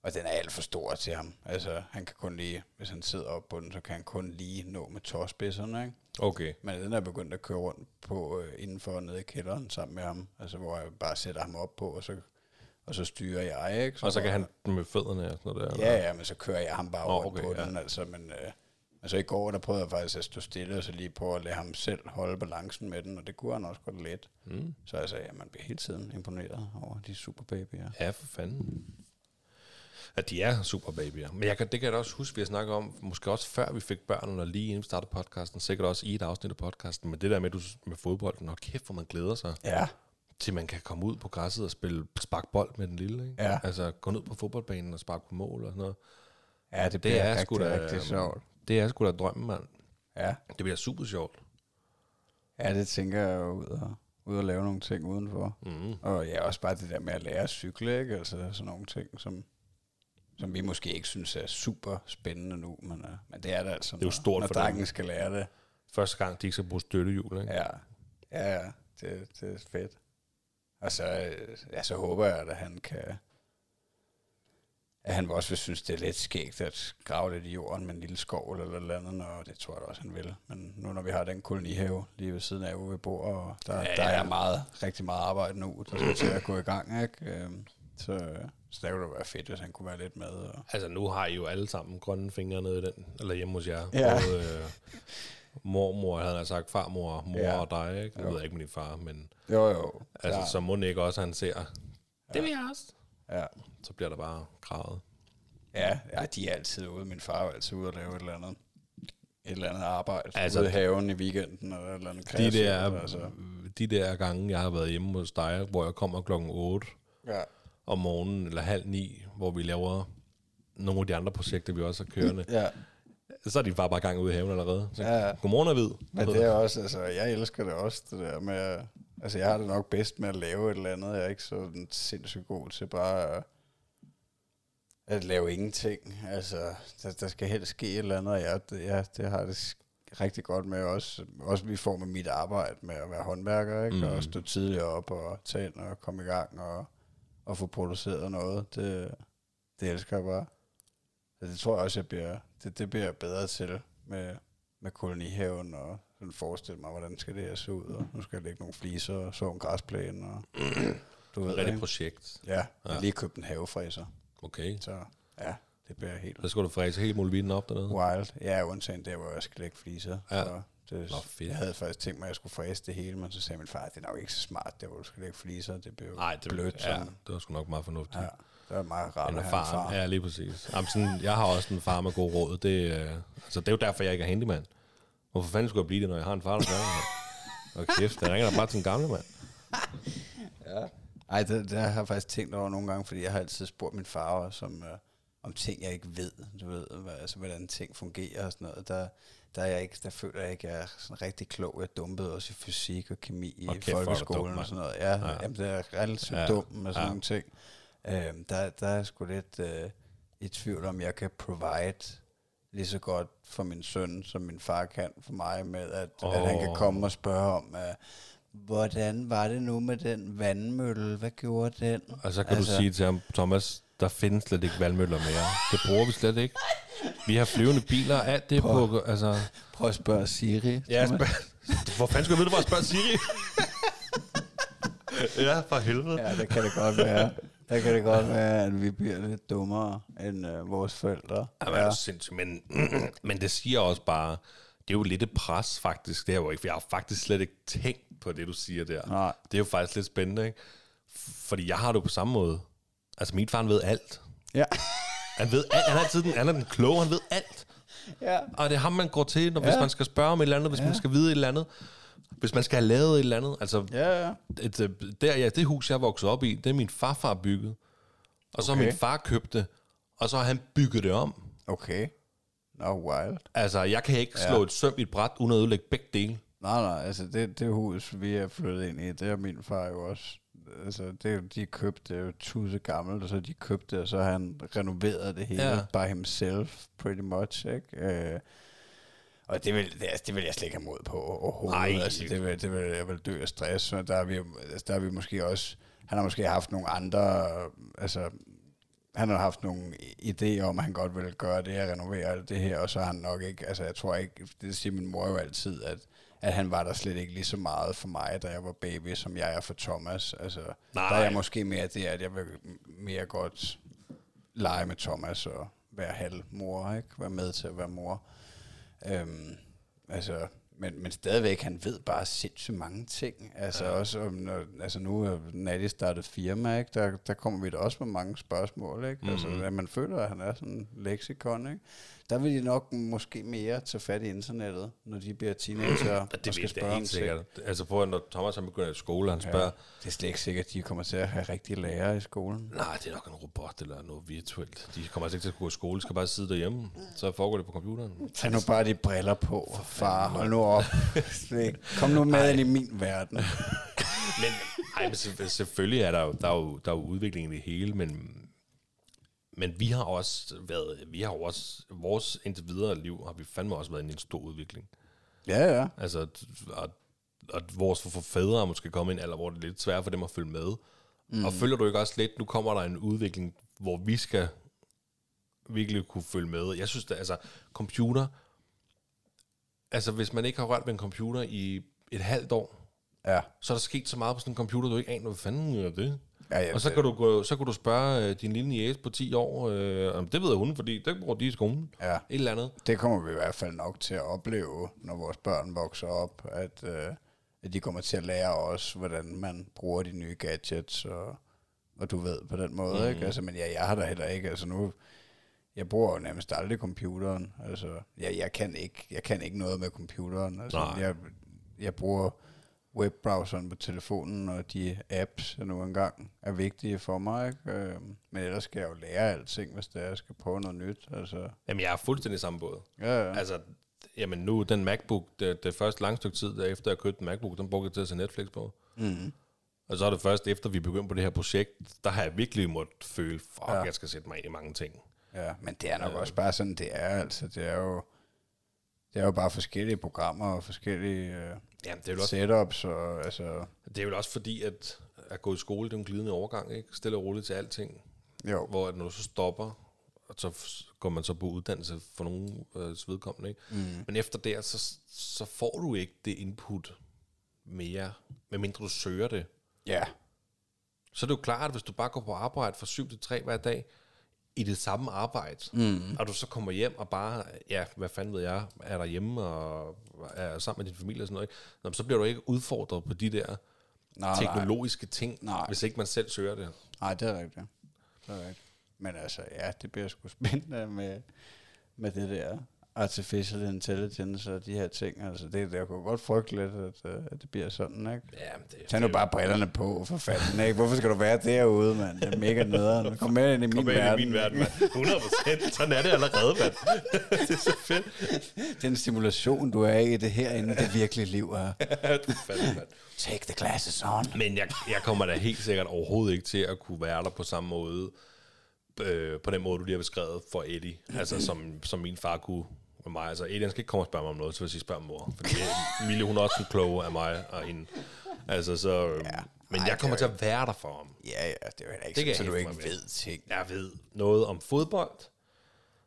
Speaker 1: og den er alt for stor til ham. Altså, han kan kun lige, hvis han sidder op på den, så kan han kun lige nå med tåspidserne, ikke?
Speaker 2: Okay.
Speaker 1: Men den er begyndt at køre rundt på øh, indenfor nede i kælderen sammen med ham. Altså, hvor jeg bare sætter ham op på, og så, og så styrer jeg, ikke?
Speaker 2: Og så kan han med fødderne og sådan noget der.
Speaker 1: Ja, ja, men så kører jeg ham bare rundt
Speaker 2: okay,
Speaker 1: på
Speaker 2: ja.
Speaker 1: den, altså, men, øh, men så i går, der prøvede jeg faktisk at stå stille, og så lige på at lade ham selv holde balancen med den, og det kunne han også godt lidt.
Speaker 2: Mm.
Speaker 1: Så altså, ja, man bliver hele tiden imponeret over de super babyer.
Speaker 2: Ja, for fanden. At de er super babyer. Men jeg kan, det kan jeg da også huske, vi har snakket om, måske også før vi fik børn, eller lige inden vi startede podcasten, sikkert også i et afsnit af podcasten, men det der med, du, med fodbolden, og kæft, hvor man glæder sig,
Speaker 1: Ja.
Speaker 2: til man kan komme ud på græsset og spille sparkbold med den lille, ikke?
Speaker 1: Ja.
Speaker 2: Altså gå ned på fodboldbanen og sparke på mål og sådan noget.
Speaker 1: Ja, det
Speaker 2: Det er
Speaker 1: rigtig,
Speaker 2: sgu da,
Speaker 1: rigtig sjovt.
Speaker 2: Det er sgu da drømmen, mand.
Speaker 1: Ja.
Speaker 2: Det bliver super sjovt.
Speaker 1: ja, det tænker jeg jo ud og, ud og lave nogle ting udenfor.
Speaker 2: Mm.
Speaker 1: Og ja, også bare det der med at lære at cykle, ikke? Altså sådan nogle ting, som, som vi måske ikke synes er super spændende nu, men, uh, men det er det altså,
Speaker 2: Det er jo
Speaker 1: når,
Speaker 2: stort
Speaker 1: når
Speaker 2: for
Speaker 1: drengen skal lære det.
Speaker 2: Første gang, de ikke skal bruge støttehjul, ikke?
Speaker 1: Ja, ja, ja det, det er fedt. Og så, øh, ja, så håber jeg, at han kan... At han også vil synes, det er lidt skægt at grave lidt i jorden med en lille skov eller noget andet, og det tror jeg også, han vil. Men nu når vi har den kolonihave lige ved siden af, hvor vi bor, og der,
Speaker 2: Ja,
Speaker 1: ja, der er meget, rigtig meget arbejde nu, der skal til at gå i gang, ikke? Øhm, Så, så der kunne det være fedt, hvis han kunne være lidt med. Og,
Speaker 2: Altså, nu har I jo alle sammen grønne fingre nede i den, eller hjemme hos jer.
Speaker 1: Ja.
Speaker 2: Både, øh, mormor, havde han sagt, farmor, mor
Speaker 1: Ja.
Speaker 2: ja. og dig, ikke? Jeg
Speaker 1: Jo.
Speaker 2: ved ikke med din far, men
Speaker 1: jo, jo.
Speaker 2: altså,
Speaker 1: klar.
Speaker 2: så må ikke også, han ser, det vil jeg også.
Speaker 1: Ja.
Speaker 2: Så bliver der bare kravet.
Speaker 1: Ja, ja, de er altid ude. Min far er altid ude og lave et eller andet, et eller andet arbejde.
Speaker 2: Altså-
Speaker 1: ude i haven i weekenden, eller et eller andet
Speaker 2: De
Speaker 1: kreativt,
Speaker 2: der,
Speaker 1: altså.
Speaker 2: de der gange, jeg har været hjemme hos dig, hvor jeg kommer klokken 8
Speaker 1: Ja.
Speaker 2: Om morgenen, eller halv ni, hvor vi laver nogle af de andre projekter, vi også har kørende,
Speaker 1: ja,
Speaker 2: så er de bare bare gang ude i haven allerede. Så,
Speaker 1: Ja.
Speaker 2: Godmorgen, Avid.
Speaker 1: men det er også, altså, jeg elsker det også, det der med, at- altså, jeg har det nok bedst med at lave et eller andet. Jeg er ikke sådan sindssygt god til bare at, at lave ingenting. Altså, der, der skal helst ske et eller andet, og jeg, det, ja, det har det rigtig godt med også, også vi får med mit arbejde med at være håndværker, ikke? Mm. og stå tidligere op og tage ind og komme i gang og, og få produceret noget. Det, det elsker jeg bare. Så det tror jeg også, jeg bliver, det, det bliver jeg bedre til med, med kolonihaven og sådan forestille mig, hvordan skal det her se ud, og nu skal jeg lægge nogle fliser og så en græsplæne, og du ved, ikke?
Speaker 2: projekt.
Speaker 1: Ja, jeg
Speaker 2: Ja.
Speaker 1: har lige købt en havefræser,
Speaker 2: Okay.
Speaker 1: så ja, det bliver helt
Speaker 2: Så skal du fræse hele muligheden op dernede.
Speaker 1: wild. Ja, undtagen der, hvor jeg skal lægge fliser.
Speaker 2: Ja.
Speaker 1: Så det,
Speaker 2: Nå, fedt.
Speaker 1: Jeg havde faktisk tænkt mig, at jeg skulle fræse det hele, men så sagde min far, det er nok ikke så smart, der hvor du skal lægge fliser. Det bliver jo
Speaker 2: Nej, det,
Speaker 1: blødt.
Speaker 2: ja,
Speaker 1: sådan.
Speaker 2: det var sgu nok meget fornuftigt.
Speaker 1: Ja, det er meget rart at
Speaker 2: erfaren.
Speaker 1: far.
Speaker 2: Ja, lige præcis. Jamen, sådan, jeg har også en far med god råd. Det, øh, altså, det er jo derfor, jeg ikke er handyman. Hvorfor fanden skulle jeg blive det, når jeg har en far, der gør det? Og kæft, jeg ringer da bare til en gamle mand.
Speaker 1: Ja. Ej, det, det har jeg faktisk tænkt over nogle gange, fordi jeg har altid spurgt min far også om, øh, om ting, jeg ikke ved. Du ved, hvad, altså, hvordan ting fungerer og sådan noget. Der, der, er jeg ikke, der føler jeg ikke, at jeg er sådan rigtig klog. Jeg dumpede også i fysik og kemi i
Speaker 2: du
Speaker 1: folkeskolen
Speaker 2: dum,
Speaker 1: og sådan noget. Ja,
Speaker 2: Ja.
Speaker 1: ja. Jamen, det er relativt
Speaker 2: Ja.
Speaker 1: dumt med sådan
Speaker 2: Ja.
Speaker 1: nogle ting. Øhm, der, der er jeg sgu lidt øh, i tvivl om, jeg kan provide lige så godt for min søn, som min far kan for mig, med at, oh. at han kan komme og spørge om, uh, hvordan var det nu med den vandmølle? Hvad gjorde den?
Speaker 2: Og så kan Altså- du sige til ham, Thomas, der findes slet ikke valgmøller mere. Det bruger vi slet ikke. Vi har flyvende biler, alt det er på, altså...
Speaker 1: Prøv at spørge Siri.
Speaker 2: Ja, spørg, hvor fanden skulle jeg vide, det var at spørge Siri? ja, for helvede.
Speaker 1: Ja, det kan det godt være. Der kan det godt være, at vi bliver lidt dummere end uh, vores forældre.
Speaker 2: Jamen, ja. sindssygt. Men, men det siger også bare, det er jo lidt et pres faktisk. Det er jo ikke, for jeg har faktisk slet ikke tænkt på det, du siger der.
Speaker 1: Nej.
Speaker 2: Det er jo faktisk lidt spændende, ikke? Fordi jeg har det jo på samme måde. Altså, min far, han ved alt.
Speaker 1: Ja.
Speaker 2: Han ved alt. Han er altid den, han er den kloge, han ved alt.
Speaker 1: ja.
Speaker 2: Og det er ham, man går til, når, ja. hvis man skal spørge om et eller andet, hvis ja. man skal vide et eller andet. Hvis man skal have lavet et eller andet. Altså,
Speaker 1: Ja, ja.
Speaker 2: et, øh, der, ja, det hus, jeg vokset op i, det er min farfar bygget. Og så
Speaker 1: Okay.
Speaker 2: min far købt det, og så har han bygget det om.
Speaker 1: Okay. No, wild.
Speaker 2: Altså, jeg kan ikke slå
Speaker 1: Ja.
Speaker 2: et søm i et bræt, uden at ødelægge begge dele.
Speaker 1: Nej, nej, altså det, det hus, vi er flyttet ind i, det er min far jo også. Altså, det, jo- de købte det er jo tusind gammelt, og så de købte og så har han renoveret det hele
Speaker 2: Ja.
Speaker 1: by himself, pretty much, ikke? Øh, og det vil, det, altså, det vil jeg slet ikke have mod på overhovedet.
Speaker 2: Nej.
Speaker 1: Altså, det vil, det vil, jeg vil dø af stress, så der er vi, altså, der er vi måske også, han har måske haft nogle andre, altså, han har haft nogle idéer om, at han godt ville gøre det her, renovere alt det her, og så har han nok ikke, altså jeg tror ikke, det siger min mor jo altid, at, at han var der slet ikke lige så meget for mig, da jeg var baby, som jeg er for Thomas. Altså,
Speaker 2: Nej.
Speaker 1: der er jeg måske mere det, at jeg vil mere godt lege med Thomas og være halv mor, ikke? Være med til at være mor. Øhm, altså, men, men stadigvæk, han ved bare sindssygt mange ting. Altså ja. også om, når, altså nu er Natty startet firma, ikke? Der, der kommer vi da også med mange spørgsmål, ikke? Mm-hmm. Altså, at man føler, at han er sådan en leksikon, ikke? Der vil de nok måske mere tage fat i internettet, når de bliver teenager
Speaker 2: Ja,
Speaker 1: og
Speaker 2: det
Speaker 1: skal spørge om
Speaker 2: sikkert. Altså på, når Thomas han begynder i skole, han spørger,
Speaker 1: Ja, det er slet ikke sikkert, at de kommer til at have rigtige lærere i skolen.
Speaker 2: nej, det er nok en robot eller noget virtuelt. De kommer altså ikke til at gå i skole, de skal bare sidde derhjemme. Så foregår det på computeren.
Speaker 1: Tag nu bare de briller på, for far. Hold nu op. Kom nu med ind i min verden.
Speaker 2: Men, ej, men selv- selvfølgelig er der jo, der er jo, der er jo udvikling i det hele, men, men vi har også været, vi har også, vores indtil videre liv har vi fandme også været i en stor udvikling.
Speaker 1: Ja, ja.
Speaker 2: Altså, at, at vores for fædre er måske kommet i en alder, hvor det er lidt svært for dem at følge med. Mm. Og følger du ikke også lidt, nu kommer der en udvikling, hvor vi skal virkelig kunne følge med. Jeg synes, at altså, computer, altså hvis man ikke har rørt ved en computer i et halvt år,
Speaker 1: Ja.
Speaker 2: så er der sket så meget på sådan en computer, du ikke aner, hvad fanden er det?
Speaker 1: Ja, ja
Speaker 2: og så kan, du gå, så kan du spørge øh, din lille niece på 10 år, øh, om det ved hun, fordi det bruger de i skolen.
Speaker 1: Ja.
Speaker 2: Et eller andet.
Speaker 1: Det kommer vi i hvert fald nok til at opleve, når vores børn vokser op, at, øh, at de kommer til at lære os, hvordan man bruger de nye gadgets, og, og du ved på den måde, mm. ikke? Altså, men ja, jeg har da heller ikke, altså nu, jeg bruger jo nærmest aldrig computeren, altså, jeg, jeg, kan ikke, jeg kan ikke noget med computeren, altså,
Speaker 2: Nej.
Speaker 1: jeg, jeg bruger webbrowseren på telefonen, og de apps, der nu engang er vigtige for mig, ikke? Øh, men ellers skal jeg jo lære alting, hvis det er, jeg skal prøve noget nyt, altså,
Speaker 2: Jamen, jeg er fuldstændig samme båd.
Speaker 1: ja, ja.
Speaker 2: Altså, jamen nu, den MacBook, det, det første lange stykke tid, efter jeg købte en MacBook, den brugte jeg til at se Netflix på.
Speaker 1: Mm.
Speaker 2: Og så er det først efter, vi begyndte på det her projekt, der har jeg virkelig måttet føle, fuck,
Speaker 1: Ja.
Speaker 2: jeg skal sætte mig ind i mange ting.
Speaker 1: Ja, men det er nok også bare sådan, det er altså. Det er jo, det er jo bare forskellige programmer og forskellige øh,
Speaker 2: Jamen, det er jo også,
Speaker 1: setups. Og, altså,
Speaker 2: det er jo også fordi, at at gå i skole, det er en glidende overgang, ikke? Stille og roligt til alting.
Speaker 1: jo,
Speaker 2: Hvor at når du så stopper, og så går man så på uddannelse for nogen øh, vedkommende, ikke? Mm. Men efter det, så, så får du ikke det input mere, medmindre du søger det.
Speaker 1: ja,
Speaker 2: Så er det jo klart, at hvis du bare går på arbejde fra 7 til 3 hver dag, i det samme arbejde, mm. og du så kommer hjem og bare, ja, hvad fanden ved jeg, er der hjemme og er sammen med din familie og sådan noget, ikke? Nå, så bliver du ikke udfordret på de der
Speaker 1: nej, nej,
Speaker 2: teknologiske ting,
Speaker 1: Nej.
Speaker 2: hvis ikke man selv søger det.
Speaker 1: nej, det er rigtigt. Det er rigtigt. Men altså, ja, det bliver sgu spændende med, med det der artificial intelligence og de her ting. Altså, det, det kunne godt frygte lidt, at, øh, at det bliver sådan, ikke?
Speaker 2: Ja, det,
Speaker 1: Tag nu bare brillerne på, for fanden, ikke? Hvorfor skal du være derude, mand? Det er mega nederen. Kom med ind i min
Speaker 2: Kom med ind
Speaker 1: verden.
Speaker 2: i min verden, mand. 100 procent. Sådan er det allerede, mand. det er så fedt.
Speaker 1: Den stimulation, du er i det herinde, det virkelige liv er.
Speaker 2: mand.
Speaker 1: Take the glasses on.
Speaker 2: Men jeg, jeg kommer da helt sikkert overhovedet ikke til at kunne være der på samme måde, øh, på den måde, du lige har beskrevet for Eddie. Altså, som, som min far kunne med mig. Altså, Eddie, han skal ikke komme og spørge mig om noget, så vil jeg sige, spørg mor. Fordi Emilie, hun er også klogere af mig og hende. Altså, så... Øh, ja. Men
Speaker 1: Ej,
Speaker 2: jeg kommer
Speaker 1: det
Speaker 2: til at være der for ham.
Speaker 1: Ja, ja, det er jo ikke
Speaker 2: Det
Speaker 1: så
Speaker 2: jeg
Speaker 1: du ikke ved ting.
Speaker 2: Jeg ved noget om fodbold.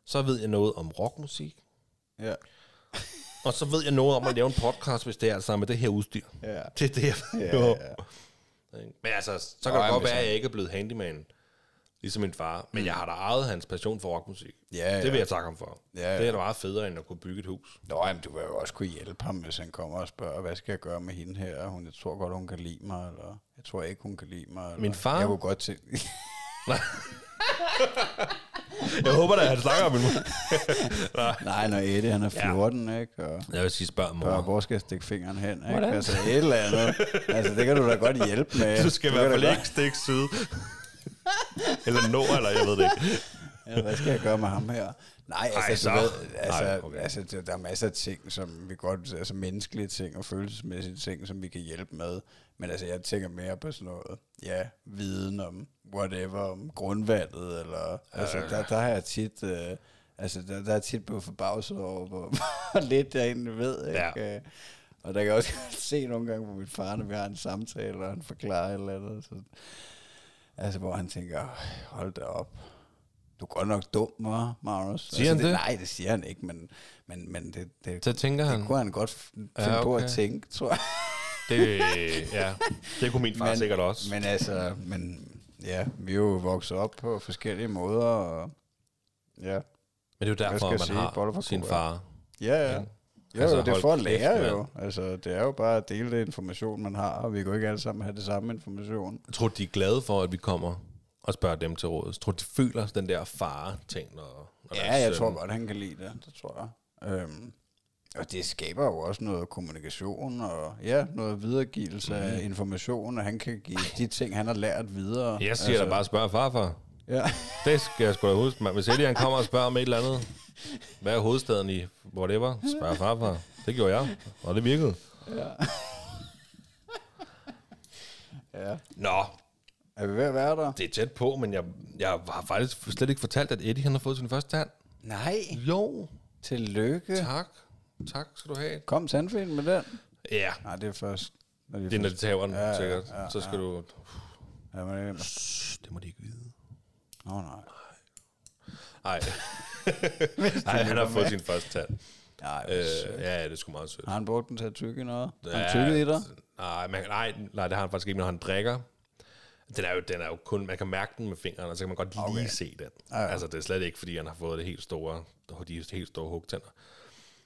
Speaker 2: Så ved jeg noget om rockmusik.
Speaker 1: Ja.
Speaker 2: Og så ved jeg noget om at lave en podcast, hvis det er altså med det her udstyr.
Speaker 1: Ja.
Speaker 2: Det er det, jeg ved
Speaker 1: Ja, ja.
Speaker 2: Men altså, så
Speaker 1: Nå,
Speaker 2: kan det
Speaker 1: jamen,
Speaker 2: godt være,
Speaker 1: så-
Speaker 2: at jeg ikke er blevet handyman, ligesom min far. Men jeg har da ejet hans passion for rockmusik.
Speaker 1: Ja,
Speaker 2: Det
Speaker 1: ja.
Speaker 2: vil jeg takke ham for.
Speaker 1: Ja,
Speaker 2: Det
Speaker 1: ja.
Speaker 2: er da meget federe, end at kunne bygge et hus.
Speaker 1: Nå, jamen, du vil jo også kunne hjælpe ham, hvis han kommer og spørger, hvad skal jeg gøre med hende her? Hun, jeg tror godt, hun kan lide mig, eller jeg tror ikke, hun kan lide mig. Eller,
Speaker 2: Min far?
Speaker 1: Jeg kunne godt til...
Speaker 2: Jeg håber da, at han snakker om min mor.
Speaker 1: Nej, når Eddie, han er 14, ja. ikke? Og
Speaker 2: Jeg vil sige, spørg mor.
Speaker 1: hvor skal jeg stikke fingeren hen, ikke?
Speaker 3: Hvordan?
Speaker 1: Altså, et eller andet. Altså, det kan du da godt hjælpe med.
Speaker 2: Du skal i hvert fald ikke stikke syd. eller nå, eller jeg ved det ikke.
Speaker 1: Ja, hvad skal jeg gøre med ham her? Nej, altså,
Speaker 2: Ej, så.
Speaker 1: du ved, altså,
Speaker 2: Ej,
Speaker 1: Ej,
Speaker 2: okay.
Speaker 1: altså der, der er masser af ting, som vi godt, altså menneskelige ting og følelsesmæssige ting, som vi kan hjælpe med. Men altså, jeg tænker mere på sådan noget, ja, viden om whatever, om grundvandet, eller, altså, der, der har jeg tit, øh, altså, der, der er tit blevet forbavset over, hvor, hvor lidt jeg egentlig ved, ikke? Ja. Og der kan jeg også se nogle gange på min far, når vi har en samtale, og han forklarer et eller andet, så, altså, hvor han tænker, hold da op, du er godt nok dum, hva', Magnus?
Speaker 2: Siger han
Speaker 1: altså,
Speaker 2: det?
Speaker 1: Nej, det siger han ikke, men, men, men det, det,
Speaker 2: Så tænker
Speaker 1: det
Speaker 2: han,
Speaker 1: kunne han godt finde
Speaker 2: Ja,
Speaker 1: ja, på
Speaker 2: okay.
Speaker 1: at tænke, tror jeg.
Speaker 2: det, ja, det kunne min far
Speaker 1: Men-
Speaker 2: sikkert også.
Speaker 1: Men altså, men ja, vi er jo vokset op på forskellige måder, og ja,
Speaker 2: Men det er jo derfor, man
Speaker 1: sige?
Speaker 2: har sin far.
Speaker 1: ja, ja.
Speaker 2: Ja.
Speaker 1: Jo,
Speaker 2: Altså,
Speaker 1: det er for at
Speaker 2: kæft,
Speaker 1: lære
Speaker 2: mand.
Speaker 1: jo. Altså, det er jo bare at dele det information, man har, og vi kan jo ikke alle sammen have det samme information.
Speaker 2: Jeg tror, de er glade for, at vi kommer og spørger dem til rådet. Jeg tror, de føler den der fare-ting, når, når
Speaker 1: Ja, jeg
Speaker 2: søn-
Speaker 1: tror godt, han kan lide det. Det tror jeg. Øhm, og det skaber jo også noget kommunikation og ja, noget videregivelse mm. af information, og han kan give de ting, han har lært videre.
Speaker 2: Jeg siger altså, da bare, spørg farfar.
Speaker 1: Ja.
Speaker 2: Det skal jeg sgu da huske. mand. Hvis Eddie han kommer og spørger om et eller andet, hvad er hovedstaden i whatever, spørg farfar. Det gjorde jeg, og det virkede.
Speaker 1: ja.
Speaker 2: Nå,
Speaker 1: Er vi ved at være der?
Speaker 2: det er tæt på, men jeg, jeg har faktisk slet ikke fortalt, at Eddie han har fået sin første tand.
Speaker 1: Nej.
Speaker 2: Jo,
Speaker 1: Tillykke.
Speaker 2: tak. Tak skal du have.
Speaker 1: Kom tandfen med den.
Speaker 2: Ja,
Speaker 1: Nej, det er først. Når de
Speaker 2: det er, når de tager den,
Speaker 1: Ja, ja,
Speaker 2: sikkert.
Speaker 1: ja,
Speaker 2: Så skal du...
Speaker 1: Ja, men det...
Speaker 2: Det må de ikke vide.
Speaker 1: Nå, nej.
Speaker 2: Nej. Nej, han har fået sin første tand.
Speaker 1: Nej,
Speaker 2: Øh,
Speaker 1: øh,
Speaker 2: ja, det er sgu meget sødt.
Speaker 1: har han brugt den til at tykke noget?
Speaker 2: Ja,
Speaker 1: han tykket i dig?
Speaker 2: Nej, man, nej, nej, det har han faktisk ikke, når han drikker. Den er, jo, den er jo kun, man kan mærke den med fingrene, og så kan man godt lige
Speaker 1: Okay.
Speaker 2: se den.
Speaker 1: Ja, ja.
Speaker 2: Altså, det er slet ikke, fordi han har fået det helt store, de helt store hugtænder.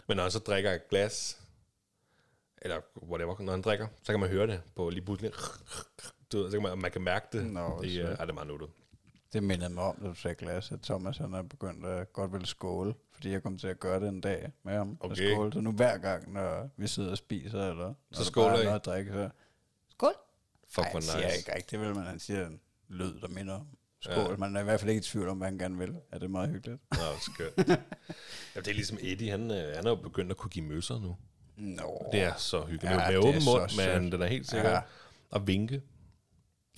Speaker 2: Men når han så drikker et glas, eller whatever, når han drikker, så kan man høre det på lige pludselig. Du ved, så kan man, man kan mærke det.
Speaker 1: Nå,
Speaker 2: det,
Speaker 1: sødt.
Speaker 2: er, er det meget nuttet.
Speaker 1: Det mindede mig om, da du sagde glas, at Thomas han er begyndt at godt ville skåle, fordi jeg kom til at gøre det en dag med ham.
Speaker 2: Okay.
Speaker 1: Okay. skåle. Så nu hver gang, når vi sidder og spiser, eller
Speaker 2: Så
Speaker 1: når
Speaker 2: skåler
Speaker 1: der bare er noget at drikke, så skål!
Speaker 2: Fuck,
Speaker 1: Ej,
Speaker 2: hvor
Speaker 1: han siger
Speaker 2: nice.
Speaker 1: ikke rigtigt, vel, men han siger en lyd, der minder om skål.
Speaker 2: Ja.
Speaker 1: Ja. Man er i hvert fald ikke i tvivl om, hvad han gerne vil. Er det meget hyggeligt?
Speaker 2: Nå, skønt. ja, det er ligesom Eddie, han, øh, han er jo begyndt at kunne give møsser nu.
Speaker 1: Nå.
Speaker 2: Det er så hyggeligt.
Speaker 1: Ja,
Speaker 2: med,
Speaker 1: er
Speaker 2: åben mund, men den er helt sikkert.
Speaker 1: Ja.
Speaker 2: Og vinke.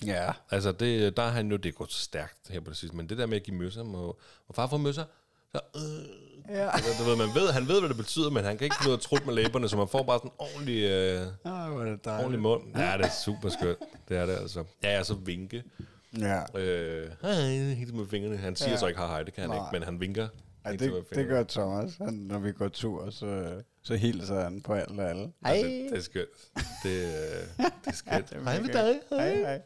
Speaker 1: Ja.
Speaker 2: Altså, det, der har han jo, det går stærkt her på det sidste, men det der med at give møsser, må, må far få møsser, så, øh,
Speaker 1: Ja.
Speaker 2: altså, du ved, man ved, han ved, hvad det betyder, men han kan ikke finde ud af at trutte med læberne, så man får bare sådan en ordentlig, øh,
Speaker 1: er det
Speaker 2: ordentlig mund. Ja, det er super skønt. Det er det altså. Ja, ja, så vinke.
Speaker 1: Ja.
Speaker 2: Øh, hej, helt med fingrene. Han siger
Speaker 1: Ja.
Speaker 2: så ikke hej, hej, det kan han
Speaker 1: Nej.
Speaker 2: ikke, men han vinker.
Speaker 1: Ej, det, det gør Thomas. Han, når vi går tur, så, så hilser han på alle og alle.
Speaker 2: Ja, det, det, er skønt. Det, øh, det er skønt.
Speaker 1: det er
Speaker 2: Hej med dig.
Speaker 1: Hej, hej.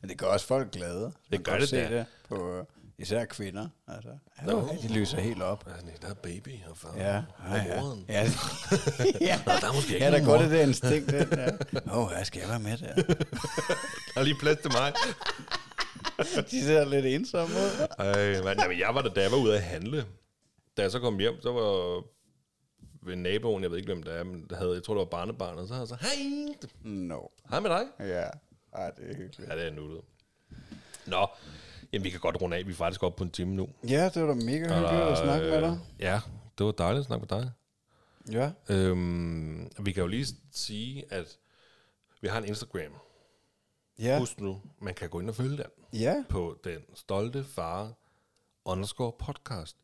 Speaker 1: Men det gør også folk glade. Man kan
Speaker 2: gør det
Speaker 1: se
Speaker 2: da.
Speaker 1: det på øh, især kvinder. Altså, ja,
Speaker 2: Nå.
Speaker 1: de lyser helt op.
Speaker 2: Ja, nej, der er baby og far.
Speaker 1: Ja,
Speaker 2: og
Speaker 1: ja, ja.
Speaker 2: moren.
Speaker 1: Ja, ja.
Speaker 2: Nå, der er måske ikke
Speaker 1: ja der går det der instinkt. Åh, oh, jeg skal jeg være med der.
Speaker 2: Der er lige plads til mig.
Speaker 1: De ser lidt ensomme ud.
Speaker 2: Ej, man, jamen, jeg var der, da jeg var ude at handle. Da jeg så kom hjem, så var ved naboen, jeg ved ikke, hvem det er, men der havde, jeg tror, det var barnebarnet, så havde jeg så, hej,
Speaker 1: No.
Speaker 2: hej med dig.
Speaker 1: Ja, Ej, det er hyggeligt.
Speaker 2: Ja, det er nuttet. Nå, jamen vi kan godt runde af, vi er faktisk oppe på en time nu.
Speaker 1: Ja, det var da mega hyggeligt at snakke med dig.
Speaker 2: Ja, det var dejligt at snakke med dig.
Speaker 1: Ja.
Speaker 2: Øhm, vi kan jo lige sige, at vi har en Instagram.
Speaker 1: Ja.
Speaker 2: Husk nu, man kan gå ind og følge den
Speaker 1: Ja.
Speaker 2: på den stolte far underscore podcast.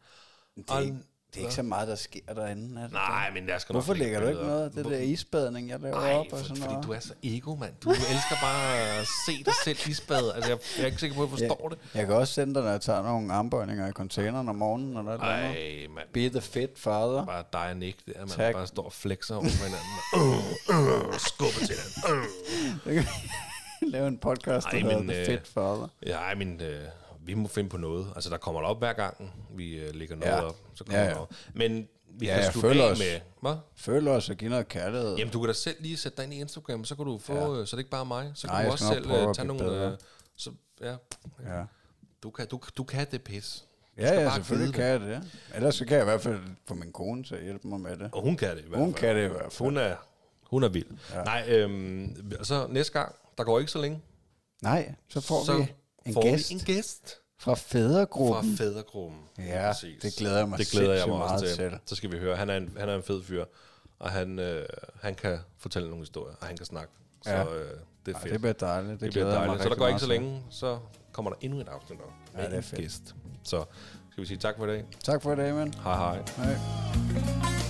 Speaker 1: Det er, ikke, det er ikke så meget, der sker derinde. Er det
Speaker 2: Nej, men jeg skal
Speaker 1: Hvorfor lægger du ikke noget af det
Speaker 2: Hvor-
Speaker 1: der isbadning, jeg laver
Speaker 2: Ej,
Speaker 1: op og
Speaker 2: for,
Speaker 1: sådan
Speaker 2: fordi
Speaker 1: noget?
Speaker 2: du er så ego, mand. Du elsker bare at se dig selv i spad. Altså, jeg, jeg er ikke sikker på, at jeg forstår det.
Speaker 1: Jeg kan også sende dig, når jeg tager nogle armbøjninger i containeren om morgenen, eller et eller andet.
Speaker 2: Ej, mand.
Speaker 1: Be the fit father.
Speaker 2: Bare dig og Nick der, man
Speaker 1: Tak.
Speaker 2: bare står og flexer over hinanden. Uh, uh, skubber til hinanden. Uh.
Speaker 1: Lave en podcast, der hedder
Speaker 2: øh,
Speaker 1: Fit Father.
Speaker 2: Ja, men øh, vi må finde på noget. Altså, der kommer der op hver gang, vi øh, lægger noget
Speaker 1: Ja.
Speaker 2: op. Så kommer
Speaker 1: Ja,
Speaker 2: ja,
Speaker 1: ja.
Speaker 2: ja. op. Men vi
Speaker 1: Ja,
Speaker 2: kan slutte af
Speaker 1: os-
Speaker 2: med... Hvad?
Speaker 1: Føl os og give noget kærlighed.
Speaker 2: Jamen, du kan da selv lige sætte dig ind i Instagram, så kan du få... Ja. Så det er ikke bare mig. Så kan
Speaker 1: Nej,
Speaker 2: du også selv øh, tage nogle...
Speaker 1: bedre.
Speaker 2: Øh, så, ja,
Speaker 1: ja.
Speaker 2: du kan, du, du kan det pis. Du
Speaker 1: Ja, ja, selvfølgelig kan jeg det. Ellers så kan jeg i hvert fald få min kone til at hjælpe mig med det.
Speaker 2: Og hun kan det i hvert
Speaker 1: Hun
Speaker 2: fald.
Speaker 1: kan det i hvert fald.
Speaker 2: Hun er, hun er vild. Ja.
Speaker 1: Ja.
Speaker 2: Nej, øhm, så næste gang, der går ikke så længe,
Speaker 1: Nej, så får
Speaker 2: så
Speaker 1: vi en
Speaker 2: får
Speaker 1: gæst
Speaker 2: vi en gæst
Speaker 1: fra
Speaker 2: fra
Speaker 1: fædregruppen.
Speaker 2: Fædregruppen.
Speaker 1: Ja, det glæder jeg mig
Speaker 2: Det glæder jeg mig
Speaker 1: meget
Speaker 2: til.
Speaker 1: til.
Speaker 2: Så skal vi høre. Han er en, han er en fed fyr, og han, øh, han kan fortælle nogle historier, og han kan snakke. Så
Speaker 1: Ja.
Speaker 2: øh, det er
Speaker 1: Ej,
Speaker 2: fedt.
Speaker 1: det bliver dejligt. Det,
Speaker 2: det
Speaker 1: glæder
Speaker 2: bliver dejligt. Så der går ikke så længe, så kommer der endnu et afsnit med
Speaker 1: Ja, det er
Speaker 2: en
Speaker 1: fedt.
Speaker 2: gæst. Så skal vi sige tak for i dag.
Speaker 1: Tak for i dag, mand.
Speaker 2: Hej hej.
Speaker 1: Hej.